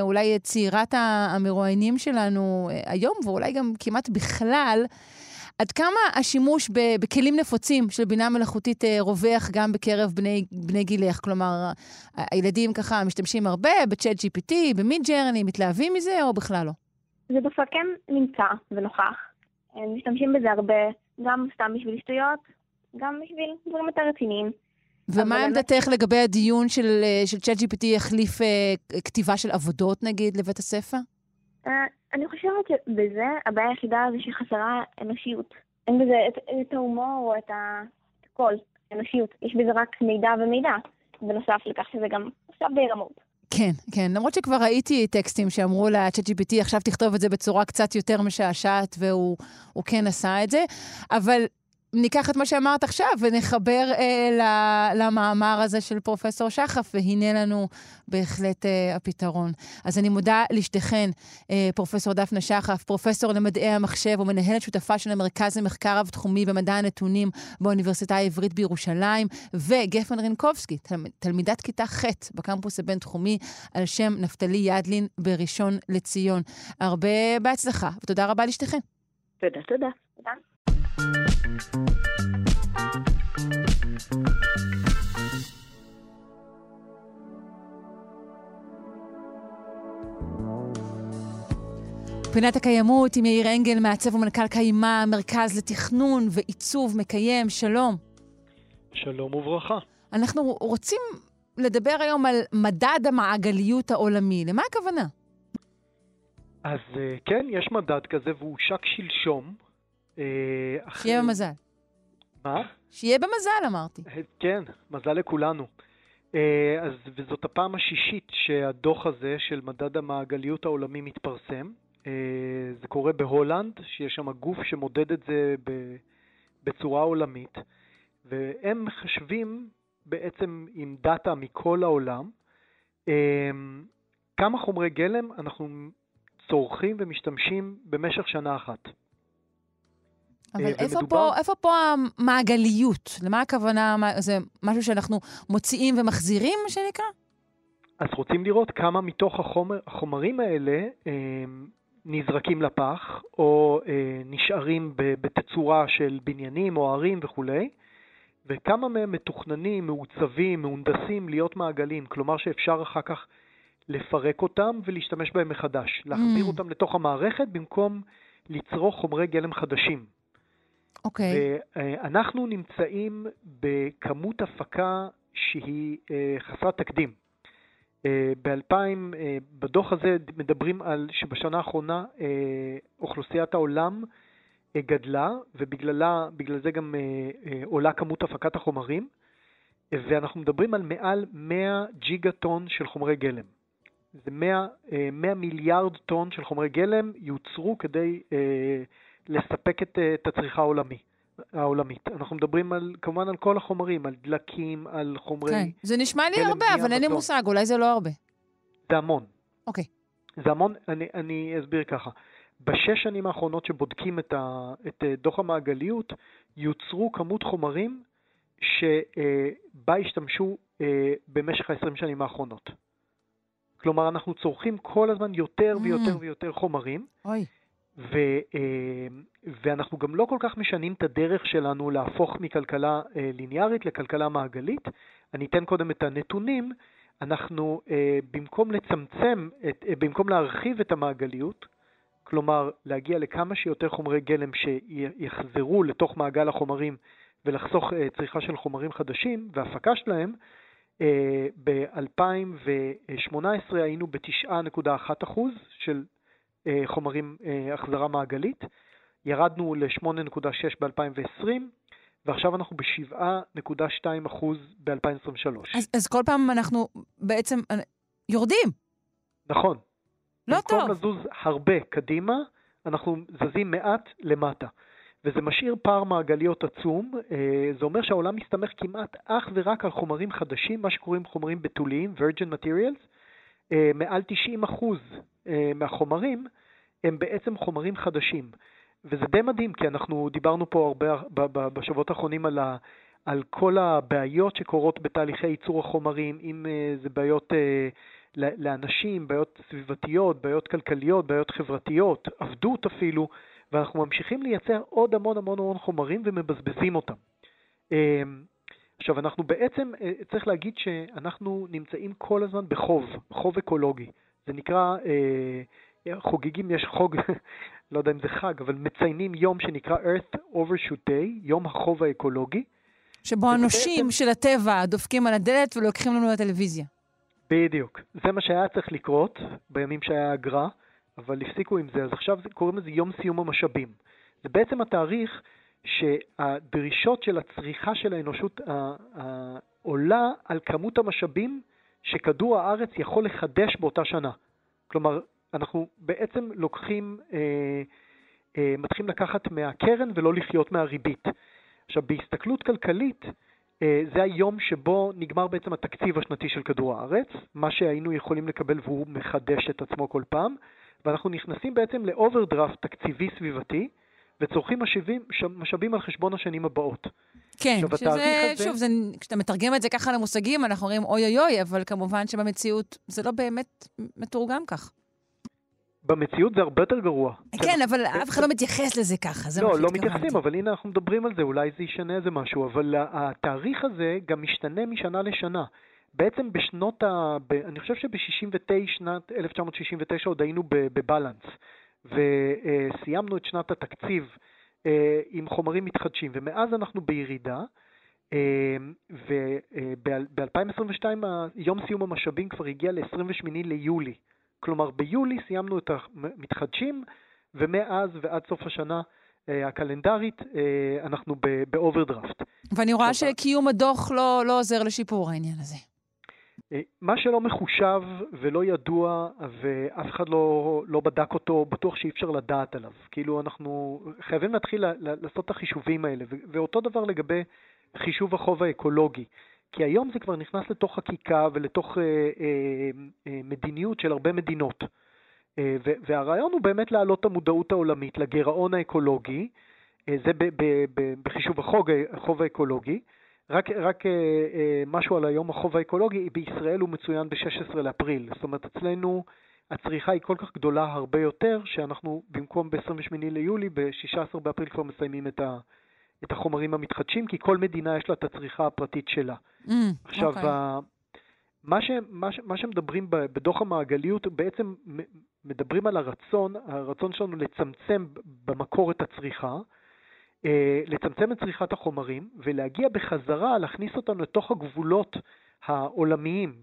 אולי צעירת המרואיינים שלנו היום, ואולי גם כמעט בכלל, עד כמה השימוש בכלים נפוצים של בינה מלאכותית אה, רווח גם בקרב בני, בני גילך? כלומר, הילדים ככה משתמשים הרבה בצ'אט GPT, במיד ג'רני, מתלהבים מזה או בכלל לא? זה דווקא כן נמצא ונוכח. הם משתמשים בזה הרבה, גם סתם בשביל שטויות, גם בשביל דברים יותר רציניים. ומה עמדתך באמת... לגבי הדיון של, אה, של צ'אט GPT יחליף אה, כתיבה של עבודות, נגיד, לבית הספר? Uh, אני חושבת שבזה הבעיה היחידה זה שחסרה אנושיות. אין בזה את, את ההומור או את הכל, אנושיות. יש בזה רק מידע ומידע, בנוסף לכך שזה גם עכשיו די רמות. כן, כן. למרות שכבר ראיתי טקסטים שאמרו ל-chat GPT, עכשיו תכתוב את זה בצורה קצת יותר משעשעת, והוא כן עשה את זה. אבל ניקח את מה שאמרת עכשיו ונחבר אה, למאמר הזה של פרופסור שחף, והנה לנו בהחלט אה, הפתרון. אז אני מודה לשתיכן, אה, פרופסור דפנה שחף, פרופסור למדעי המחשב ומנהלת שותפה של המרכז למחקר רב-תחומי במדע הנתונים באוניברסיטה העברית בירושלים, וגפן רינקובסקי, תל, תלמידת כיתה ח' בקמפוס הבינתחומי על שם נפתלי ידלין בראשון לציון. הרבה בהצלחה, ותודה רבה לשתיכן. תודה, תודה. פינת הקיימות עם יאיר אנגל, מעצב ומנכ"ל קיימה, מרכז לתכנון ועיצוב מקיים, שלום. שלום וברכה. אנחנו רוצים לדבר היום על מדד המעגליות העולמי. למה הכוונה? אז אה, כן, יש מדד כזה והוא הושק שלשום, אה, שיהיה במזל. מה? שיהיה במזל, אמרתי. אה, כן, מזל לכולנו. אז, וזאת הפעם השישית שהדוח הזה של מדד המעגליות העולמי מתפרסם. זה קורה בהולנד, שיש שם גוף שמודד את זה בצורה עולמית, והם מחשבים בעצם עם דאטה מכל העולם כמה חומרי גלם אנחנו צורכים ומשתמשים במשך שנה אחת. אבל אה, איפה. פה, איפה פה המעגליות? למה הכוונה? זה משהו שאנחנו מוציאים ומחזירים, מה שנקרא? אז רוצים לראות כמה מתוך החומר, החומרים האלה אה, נזרקים לפח, או אה, נשארים בתצורה של בניינים או ערים וכולי, וכמה מהם מתוכננים, מעוצבים, מהונדסים להיות מעגלים, כלומר שאפשר אחר כך לפרק אותם ולהשתמש בהם מחדש, להחזיר mm. אותם לתוך המערכת במקום לצרוך חומרי גלם חדשים. אוקיי. Okay. ואנחנו נמצאים בכמות הפקה שהיא אה, חסרת תקדים. אה, ב-2000, אה, בדוח הזה מדברים על שבשנה האחרונה אוכלוסיית העולם גדלה, ובגלל זה גם עולה כמות הפקת החומרים, ואנחנו מדברים על מעל 100 ג'יגה טון של חומרי גלם. זה 100, 100 אה, מיליארד טון של חומרי גלם יוצרו כדי אה, לספק את, אה, את הצריכה העולמי, העולמית. אנחנו מדברים על, כמובן על כל החומרים, על דלקים, על חומרי... כן, זה נשמע לי הרבה, אבל אין לי מושג, אולי זה לא הרבה. זה המון. אוקיי. זה המון, אני, אני אסביר ככה. בשש שנים האחרונות שבודקים את, ה, את דוח המעגליות, יוצרו כמות חומרים שבה השתמשו במשך ה-20 שנים האחרונות. כלומר, אנחנו צורכים כל הזמן יותר mm. ויותר mm. ויותר חומרים. אוי. ו, אה, ואנחנו גם לא כל כך משנים את הדרך שלנו להפוך מכלכלה אה, ליניארית לכלכלה מעגלית. אני אתן קודם את הנתונים. אנחנו, אה, במקום לצמצם, את, במקום להרחיב את המעגליות, כלומר להגיע לכמה שיותר חומרי גלם שיחזרו לתוך מעגל החומרים ולחסוך צריכה של חומרים חדשים והפקה שלהם, ב-2018 היינו ב-9.1% של חומרים אה, החזרה מעגלית, ירדנו ל-8.6 ב-2020, ועכשיו אנחנו ב-7.2% ב-2023. אז, אז כל פעם אנחנו בעצם אה, יורדים. נכון. לא במקום טוב. במקום לזוז הרבה קדימה, אנחנו זזים מעט למטה. וזה משאיר פער מעגליות עצום. אה, זה אומר שהעולם מסתמך כמעט אך ורק על חומרים חדשים, מה שקוראים חומרים בתוליים, virgin materials. אה, מעל 90% אה, מהחומרים הם בעצם חומרים חדשים. וזה די מדהים, כי אנחנו דיברנו פה הרבה בשבועות האחרונים על, ה, על כל הבעיות שקורות בתהליכי ייצור החומרים, אם זה בעיות לאנשים, בעיות סביבתיות, בעיות כלכליות, בעיות חברתיות, עבדות אפילו. ואנחנו ממשיכים לייצר עוד המון המון המון חומרים ומבזבזים אותם. עכשיו, אנחנו בעצם, אה, צריך להגיד שאנחנו נמצאים כל הזמן בחוב, חוב אקולוגי. זה נקרא, אה, חוגגים, יש חוג, לא יודע אם זה חג, אבל מציינים יום שנקרא Earth Overshoot Day, יום החוב האקולוגי. שבו הנושים בעצם... של הטבע דופקים על הדלת ולוקחים לנו לטלוויזיה. בדיוק. זה מה שהיה צריך לקרות בימים שהיה אגרה. אבל הפסיקו עם זה, אז עכשיו קוראים לזה יום סיום המשאבים. זה בעצם התאריך שהדרישות של הצריכה של האנושות עולה על כמות המשאבים שכדור הארץ יכול לחדש באותה שנה. כלומר, אנחנו בעצם לוקחים, אה, אה, מתחילים לקחת מהקרן ולא לחיות מהריבית. עכשיו, בהסתכלות כלכלית, אה, זה היום שבו נגמר בעצם התקציב השנתי של כדור הארץ, מה שהיינו יכולים לקבל והוא מחדש את עצמו כל פעם, ואנחנו נכנסים בעצם לאוברדרפט תקציבי סביבתי, וצורכים משאבים, משאבים על חשבון השנים הבאות. כן, עכשיו, שזה, הזה... שוב, זה, כשאתה מתרגם את זה ככה למושגים, אנחנו אומרים אוי אוי אוי, אבל כמובן שבמציאות זה לא באמת מתורגם כך. במציאות זה הרבה יותר גרוע. כן, אבל אף אחד לא מתייחס לזה ככה, זה לא, לא מתייחסים, אבל הנה אנחנו מדברים על זה, אולי זה ישנה איזה משהו, אבל התאריך הזה גם משתנה משנה לשנה. בעצם בשנות ה... אני חושב שב-69, שנת 1969 עוד היינו בבלנס. וסיימנו את שנת התקציב אה, עם חומרים מתחדשים, ומאז אנחנו בירידה. וב-2022 יום סיום המשאבים כבר הגיע ל-28 ליולי. כלומר, ביולי סיימנו את המתחדשים, ומאז ועד סוף השנה הקלנדרית אנחנו באוברדרפט. ואני רואה שקיום הדוח לא, לא עוזר לשיפור העניין הזה. מה שלא מחושב ולא ידוע ואף אחד לא, לא בדק אותו, בטוח שאי אפשר לדעת עליו. כאילו אנחנו חייבים להתחיל לעשות את החישובים האלה, ואותו דבר לגבי חישוב החוב האקולוגי. כי היום זה כבר נכנס לתוך חקיקה ולתוך אה, אה, אה, מדיניות של הרבה מדינות. אה, והרעיון הוא באמת להעלות את המודעות העולמית לגירעון האקולוגי, אה, זה ב, ב, ב, בחישוב החוב, החוב האקולוגי. רק, רק אה, אה, משהו על היום החוב האקולוגי, בישראל הוא מצוין ב-16 לאפריל. זאת אומרת, אצלנו הצריכה היא כל כך גדולה הרבה יותר, שאנחנו במקום ב-28 ליולי, ב-16 באפריל כבר מסיימים את, ה, את החומרים המתחדשים, כי כל מדינה יש לה את הצריכה הפרטית שלה. Mm, עכשיו, okay. אוקיי. ה, מה, ש, מה, ש, מה שמדברים בדוח המעגליות, בעצם מדברים על הרצון, הרצון שלנו לצמצם במקור את הצריכה, לצמצם את צריכת החומרים ולהגיע בחזרה, להכניס אותנו לתוך הגבולות העולמיים.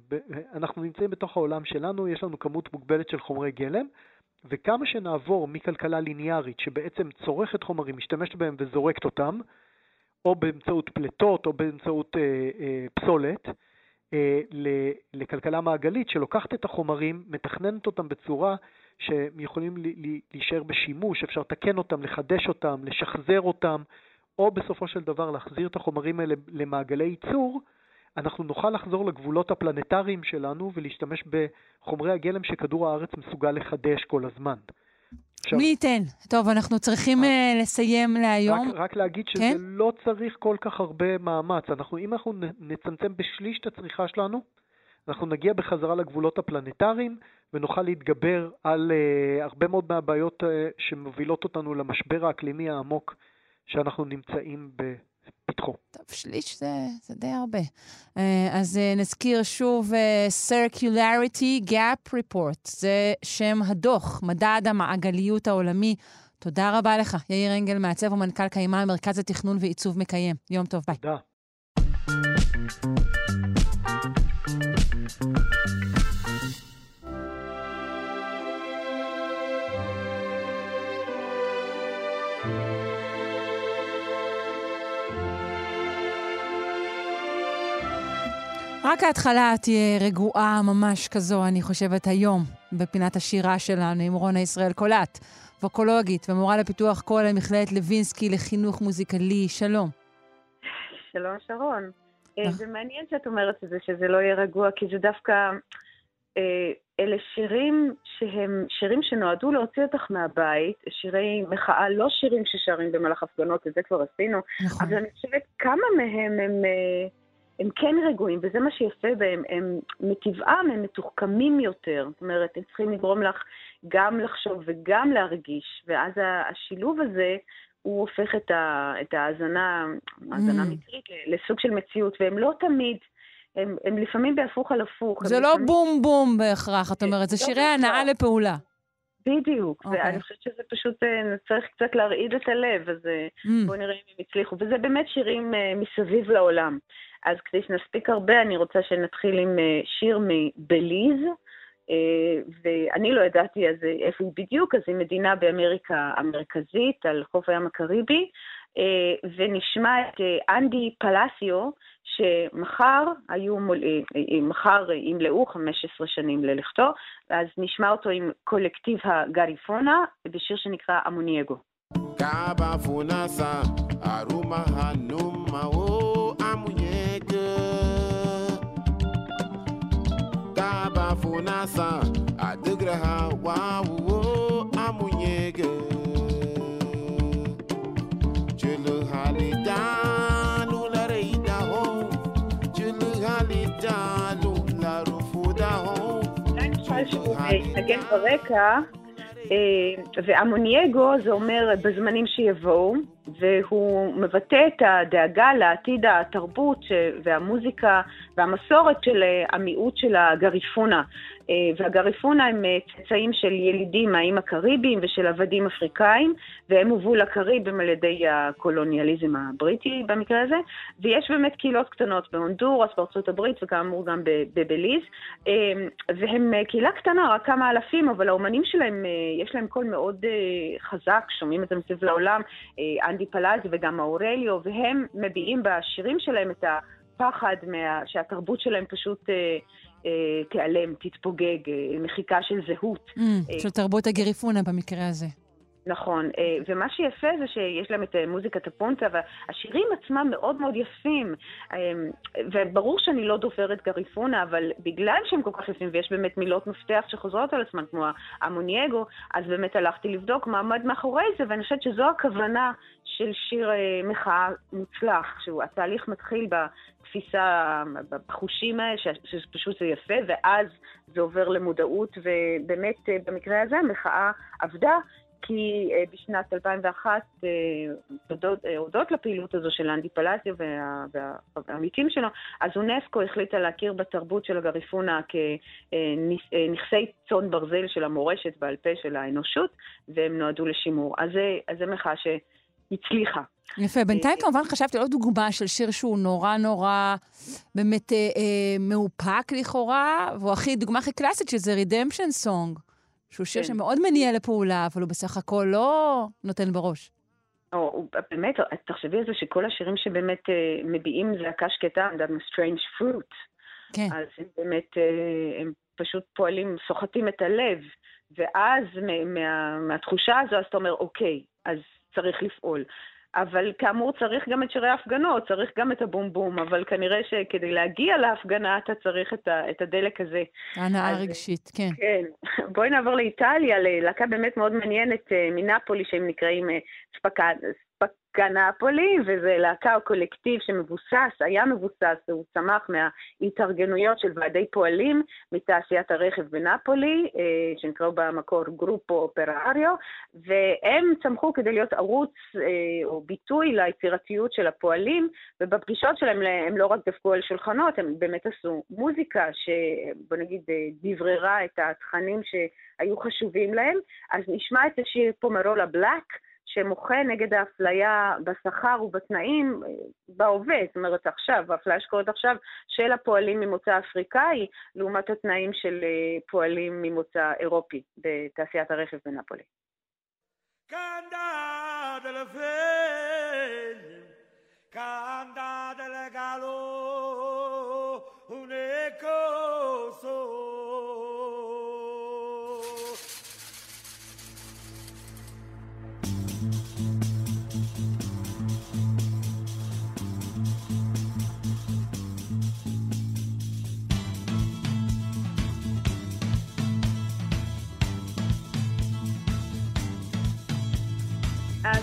אנחנו נמצאים בתוך העולם שלנו, יש לנו כמות מוגבלת של חומרי גלם, וכמה שנעבור מכלכלה ליניארית שבעצם צורכת חומרים, משתמשת בהם וזורקת אותם, או באמצעות פליטות או באמצעות אה, אה, פסולת, אה, לכלכלה מעגלית שלוקחת את החומרים, מתכננת אותם בצורה שהם יכולים להישאר בשימוש, אפשר לתקן אותם, לחדש אותם, לשחזר אותם, או בסופו של דבר להחזיר את החומרים האלה למעגלי ייצור, אנחנו נוכל לחזור לגבולות הפלנטריים שלנו ולהשתמש בחומרי הגלם שכדור הארץ מסוגל לחדש כל הזמן. עכשיו, מי ייתן? טוב, אנחנו צריכים רק, uh, לסיים להיום. רק, רק להגיד שזה כן? לא צריך כל כך הרבה מאמץ. אנחנו, אם אנחנו נצמצם בשליש את הצריכה שלנו, אנחנו נגיע בחזרה לגבולות הפלנטריים ונוכל להתגבר על uh, הרבה מאוד מהבעיות uh, שמובילות אותנו למשבר האקלימי העמוק שאנחנו נמצאים בפתחו. טוב, שליש זה, זה די הרבה. Uh, אז uh, נזכיר שוב uh, Circularity Gap Report, זה שם הדוח, מדד המעגליות העולמי. תודה רבה לך, יאיר אנגל, מעצב ומנכ"ל קיימה, מרכז התכנון ועיצוב מקיים. יום טוב, ביי. תודה. רק ההתחלה תהיה רגועה ממש כזו, אני חושבת, היום, בפינת השירה שלנו עם רונה ישראל קולט, ווקולוגית ומורה לפיתוח קול למכללת לוינסקי לחינוך מוזיקלי. שלום. שלום, שרון. אה, זה מעניין שאת אומרת את זה, שזה לא יהיה רגוע, כי זה דווקא... אה, אלה שירים שהם שירים שנועדו להוציא אותך מהבית, שירי מחאה, לא שירים ששרים במהלך הפגנות, את זה כבר עשינו, נכון. אבל אני חושבת כמה מהם הם... אה, הם כן רגועים, וזה מה שיפה בהם, הם מטבעם הם מתוחכמים יותר. זאת אומרת, הם צריכים לגרום לך גם לחשוב וגם להרגיש, ואז השילוב הזה, הוא הופך את, ה, את ההאזנה, האזנה mm. מקרית לסוג של מציאות, והם לא תמיד, הם, הם לפעמים בהפוך על הפוך. זה לא לפעמים... בום בום בהכרח, את אומרת, זה לא שירי הנאה לפעולה. בדיוק, okay. אוקיי. ואני חושבת שזה פשוט, אה, צריך קצת להרעיד את הלב, אז אה, mm. בואו נראה אם הם הצליחו. וזה באמת שירים אה, מסביב לעולם. אז כדי שנספיק הרבה, אני רוצה שנתחיל עם שיר מבליז, ואני לא ידעתי אז איפה היא בדיוק, אז היא מדינה באמריקה המרכזית, על חוף הים הקריבי, ונשמע את אנדי פלסיו, שמחר היו, מול... אה, אה, מחר ימלאו 15 שנים ללכתו, אז נשמע אותו עם קולקטיב הגריפונה בשיר שנקרא אמונייגו. wunasa adigra ha wa wo amunyege chulu halida lulare ida ho chulu halida lularufuda ho Falsch, okay. Again, Rebecca. ואמונייגו זה אומר בזמנים שיבואו, והוא מבטא את הדאגה לעתיד התרבות והמוזיקה והמסורת של המיעוט של הגריפונה. אה, והגריפונה הם אה, צאצאים של ילידים מהאיים הקריביים ושל עבדים אפריקאים, והם הובאו לקריבים על ידי הקולוניאליזם הבריטי במקרה הזה, ויש באמת קהילות קטנות בהונדורס, בארצות הברית וכאמור גם בבליז, אה, והם קהילה קטנה, רק כמה אלפים, אבל האומנים שלהם, יש להם קול מאוד חזק, שומעים את זה מסביב לעולם, אנדי פלאסיו וגם אורליו, והם מביעים בשירים שלהם את הפחד מה... שהתרבות שלהם פשוט... אה, תיעלם, תתפוגג, אה, מחיקה של זהות. Mm, אה, של תרבות הגריפונה במקרה הזה. נכון, ומה שיפה זה שיש להם את מוזיקת הפונטה, והשירים עצמם מאוד מאוד יפים. וברור שאני לא דוברת גריפונה, אבל בגלל שהם כל כך יפים, ויש באמת מילות מפתח שחוזרות על עצמן, כמו המונייגו, אז באמת הלכתי לבדוק מה עמד מאחורי זה, ואני חושבת שזו הכוונה של שיר מחאה מוצלח, שהתהליך מתחיל התפיסה בחושים האלה, שפשוט זה יפה, ואז זה עובר למודעות, ובאמת אה, במקרה הזה המחאה עבדה. כי אה, בשנת 2001, אה, הודות לפעילות הזו של אנדי פלסיה והעמיתים שלו, אז אונסקו החליטה להכיר בתרבות של הגריפונה כנכסי צאן ברזל של המורשת בעל פה של האנושות, והם נועדו לשימור. אז זו מחאה שהצליחה. יפה. בינתיים כמובן חשבתי על עוד דוגמה של שיר שהוא נורא נורא באמת אה, אה, מאופק לכאורה, והוא הכי, דוגמה הכי קלאסית שזה רידמפשן סונג, שהוא שיר כן. שמאוד מניע לפעולה, אבל הוא בסך הכל לא נותן בראש. או, באמת, תחשבי על זה שכל השירים שבאמת אה, מביעים זעקה שקטה, I'm done strange fruit. כן. אז הם באמת, אה, הם פשוט פועלים, סוחטים את הלב, ואז מה, מהתחושה הזו, אז אתה אומר, אוקיי, אז צריך לפעול. אבל כאמור צריך גם את שירי ההפגנות, צריך גם את הבום בום, אבל כנראה שכדי להגיע להפגנה אתה צריך את, ה, את הדלק הזה. הנאה רגשית, כן. כן. בואי נעבור לאיטליה, ללהקה באמת מאוד מעניינת אה, מנפולי, שהם נקראים אה, גנפולי, וזה להקה או קולקטיב שמבוסס, היה מבוסס, הוא צמח מההתארגנויות של ועדי פועלים מתעשיית הרכב בנפולי, אה, שנקראו במקור גרופו אופראריו, והם צמחו כדי להיות ערוץ אה, או ביטוי ליצירתיות של הפועלים, ובפגישות שלהם הם לא רק דפקו על שולחנות, הם באמת עשו מוזיקה שבוא נגיד אה, דבררה את התכנים שהיו חשובים להם. אז נשמע את השיר פומרולה בלאק, שמוחה נגד האפליה בשכר ובתנאים אה, בהווה, זאת אומרת עכשיו, האפליה שקורית עכשיו של הפועלים ממוצא אפריקאי, לעומת התנאים של אה, פועלים ממוצא אירופי בתעשיית הרכב בנפולי. Canta del un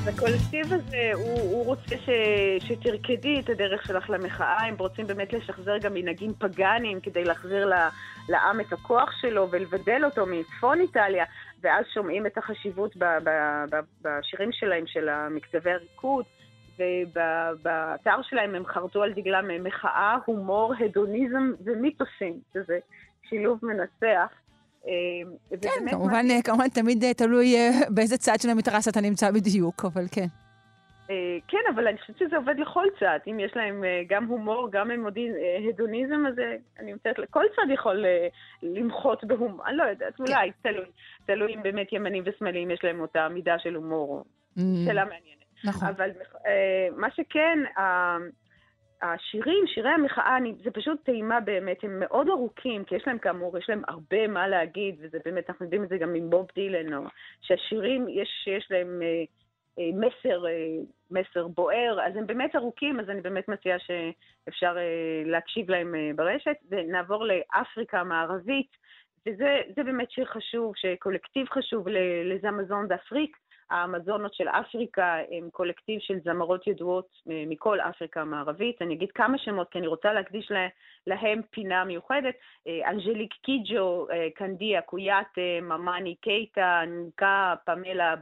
אז הקולקטיב הזה, הוא, הוא רוצה ש, שתרקדי את הדרך שלך למחאה, הם רוצים באמת לשחזר גם מנהגים פגאניים כדי להחזיר לה, לעם את הכוח שלו ולבדל אותו מצפון איטליה, ואז שומעים את החשיבות ב, ב, ב, בשירים שלהם, של המקצבי הריקוד, ובאתר שלהם הם חרטו על דגלם מחאה, הומור, הדוניזם ומיתוסים, שזה שילוב מנצח. אה, כן, כמובן, מה... כמובן תמיד אה, תלוי אה, באיזה צד של המתרס אתה נמצא בדיוק, אבל כן. כן, אבל אני חושבת שזה עובד לכל צד. אם יש להם גם הומור, גם הדוניזם, אז אני מצטערת, כל צד יכול למחות בהומור. אני לא יודעת, כן. אולי, תלוי. תלוי אם באמת ימנים ושמאלים יש להם אותה מידה של הומור. Mm. שאלה מעניינת. נכון. אבל מה שכן, השירים, שירי המחאה, אני, זה פשוט טעימה באמת, הם מאוד ארוכים, כי יש להם כאמור, יש להם הרבה מה להגיד, וזה באמת, אנחנו יודעים את זה גם עם בוב דילן, או שהשירים, יש, יש להם אה, אה, מסר, אה, מסר בוער, אז הם באמת ארוכים, אז אני באמת מציעה שאפשר אה, להקשיב להם אה, ברשת. ונעבור לאפריקה המערבית, וזה באמת שיר חשוב, שקולקטיב חשוב לזמזון דאפריק, האמזונות של אפריקה הם קולקטיב של זמרות ידועות מכל אפריקה המערבית. אני אגיד כמה שמות, כי אני רוצה להקדיש להם פינה מיוחדת. אנג'ליק קיג'ו, קנדיה קויאטה, ממאני קייטה, נקה, פמלה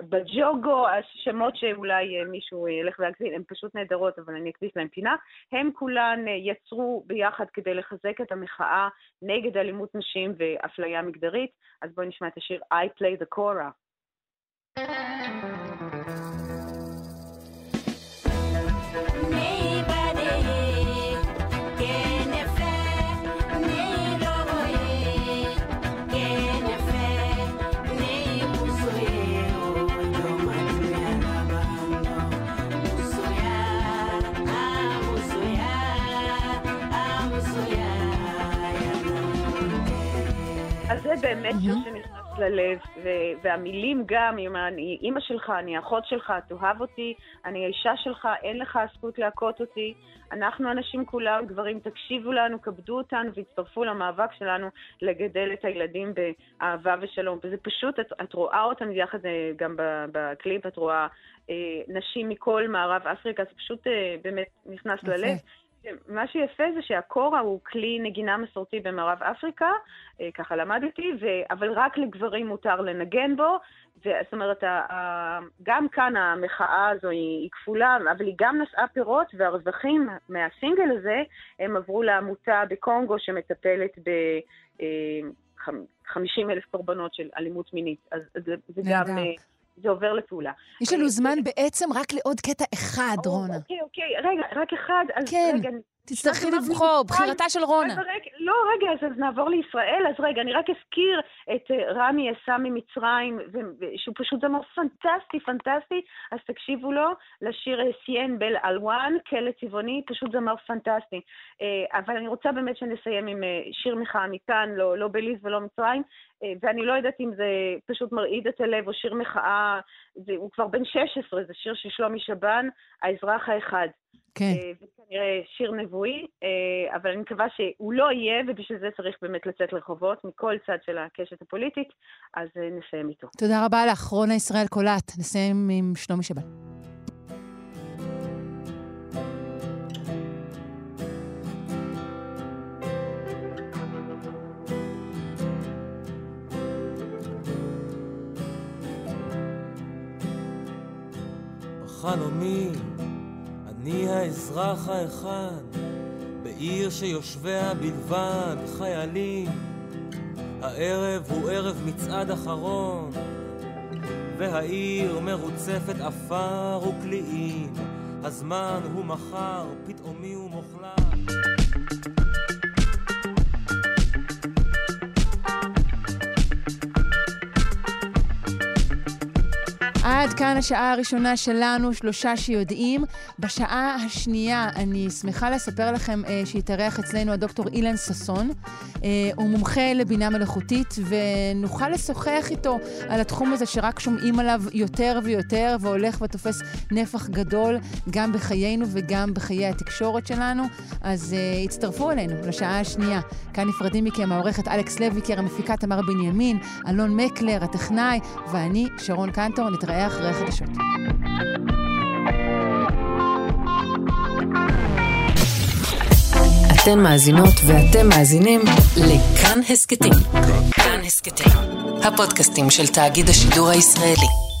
בג'וגו, השמות שאולי מישהו ילך ויגזין, הן פשוט נהדרות, אבל אני אקדיש להם פינה. הם כולן יצרו ביחד כדי לחזק את המחאה נגד אלימות נשים ואפליה מגדרית. אז בואי נשמע את השיר I Play the Cora. אז זה באמת שיר ללב, והמילים גם, אם אני אימא שלך, אני אחות שלך, תאהב אותי, אני האישה שלך, אין לך הזכות להכות אותי. אנחנו אנשים כולם, גברים, תקשיבו לנו, כבדו אותנו והצטרפו למאבק שלנו לגדל את הילדים באהבה ושלום. וזה פשוט, את, את רואה אותם יחד גם בקליפ, את רואה אה, נשים מכל מערב אפריקה, זה פשוט אה, באמת נכנס. ללב. מה שיפה זה שהקורה הוא כלי נגינה מסורתי במערב אפריקה, ככה למדתי, ו... אבל רק לגברים מותר לנגן בו. זאת אומרת, גם כאן המחאה הזו היא, היא כפולה, אבל היא גם נשאה פירות, והרווחים מהסינגל הזה, הם עברו לעמותה בקונגו שמטפלת ב... 50 אלף קורבנות של אלימות מינית. אז זה, זה גם... זה עובר לפעולה. יש לנו זמן בעצם רק לעוד קטע אחד, רונה. אוקיי, אוקיי, רגע, רק אחד. אז כן, רגע, תצטרכי לבחור, בחירתה של רונה. לא, רגע, אז נעבור לישראל. אז רגע, אני רק אזכיר את רמי אסא ממצרים, שהוא פשוט זמר פנטסטי, פנטסטי, אז תקשיבו לו, לשיר סיין בל אלואן, כלא צבעוני, פשוט זמר פנטסטי. אבל אני רוצה באמת שנסיים עם שיר מחאה מכאן, לא, לא בליז ולא מצרים, ואני לא יודעת אם זה פשוט מרעיד את הלב או שיר מחאה, זה, הוא כבר בן 16, זה שיר של שלומי שבן, האזרח האחד. כן. וכנראה שיר נבואי, אבל אני מקווה שהוא לא יהיה, ובשביל זה צריך באמת לצאת לרחובות מכל צד של הקשת הפוליטית, אז נסיים איתו. תודה רבה לך, רונה ישראל קולט. נסיים עם שלומי שבן. חלומי אני האזרח האחד בעיר שיושביה בלבד חיילים. הערב הוא ערב מצעד אחרון והעיר מרוצפת עפר וקליעים הזמן הוא מחר, פתאומי ומוחלט עד כאן השעה הראשונה שלנו, שלושה שיודעים. בשעה השנייה אני שמחה לספר לכם אה, שהתארח אצלנו הדוקטור אילן ששון. אה, הוא מומחה לבינה מלאכותית, ונוכל לשוחח איתו על התחום הזה שרק שומעים עליו יותר ויותר, והולך ותופס נפח גדול גם בחיינו וגם בחיי התקשורת שלנו. אז אה, הצטרפו אלינו לשעה השנייה. כאן נפרדים מכם העורכת אלכס לויקר, המפיקה תמר בנימין, אלון מקלר, הטכנאי, ואני, שרון קנטור, נתראה אחרי החדשות. אתן מאזינות ואתם מאזינים לכאן הסכתים. כאן הסכתים, הפודקאסטים של תאגיד השידור הישראלי.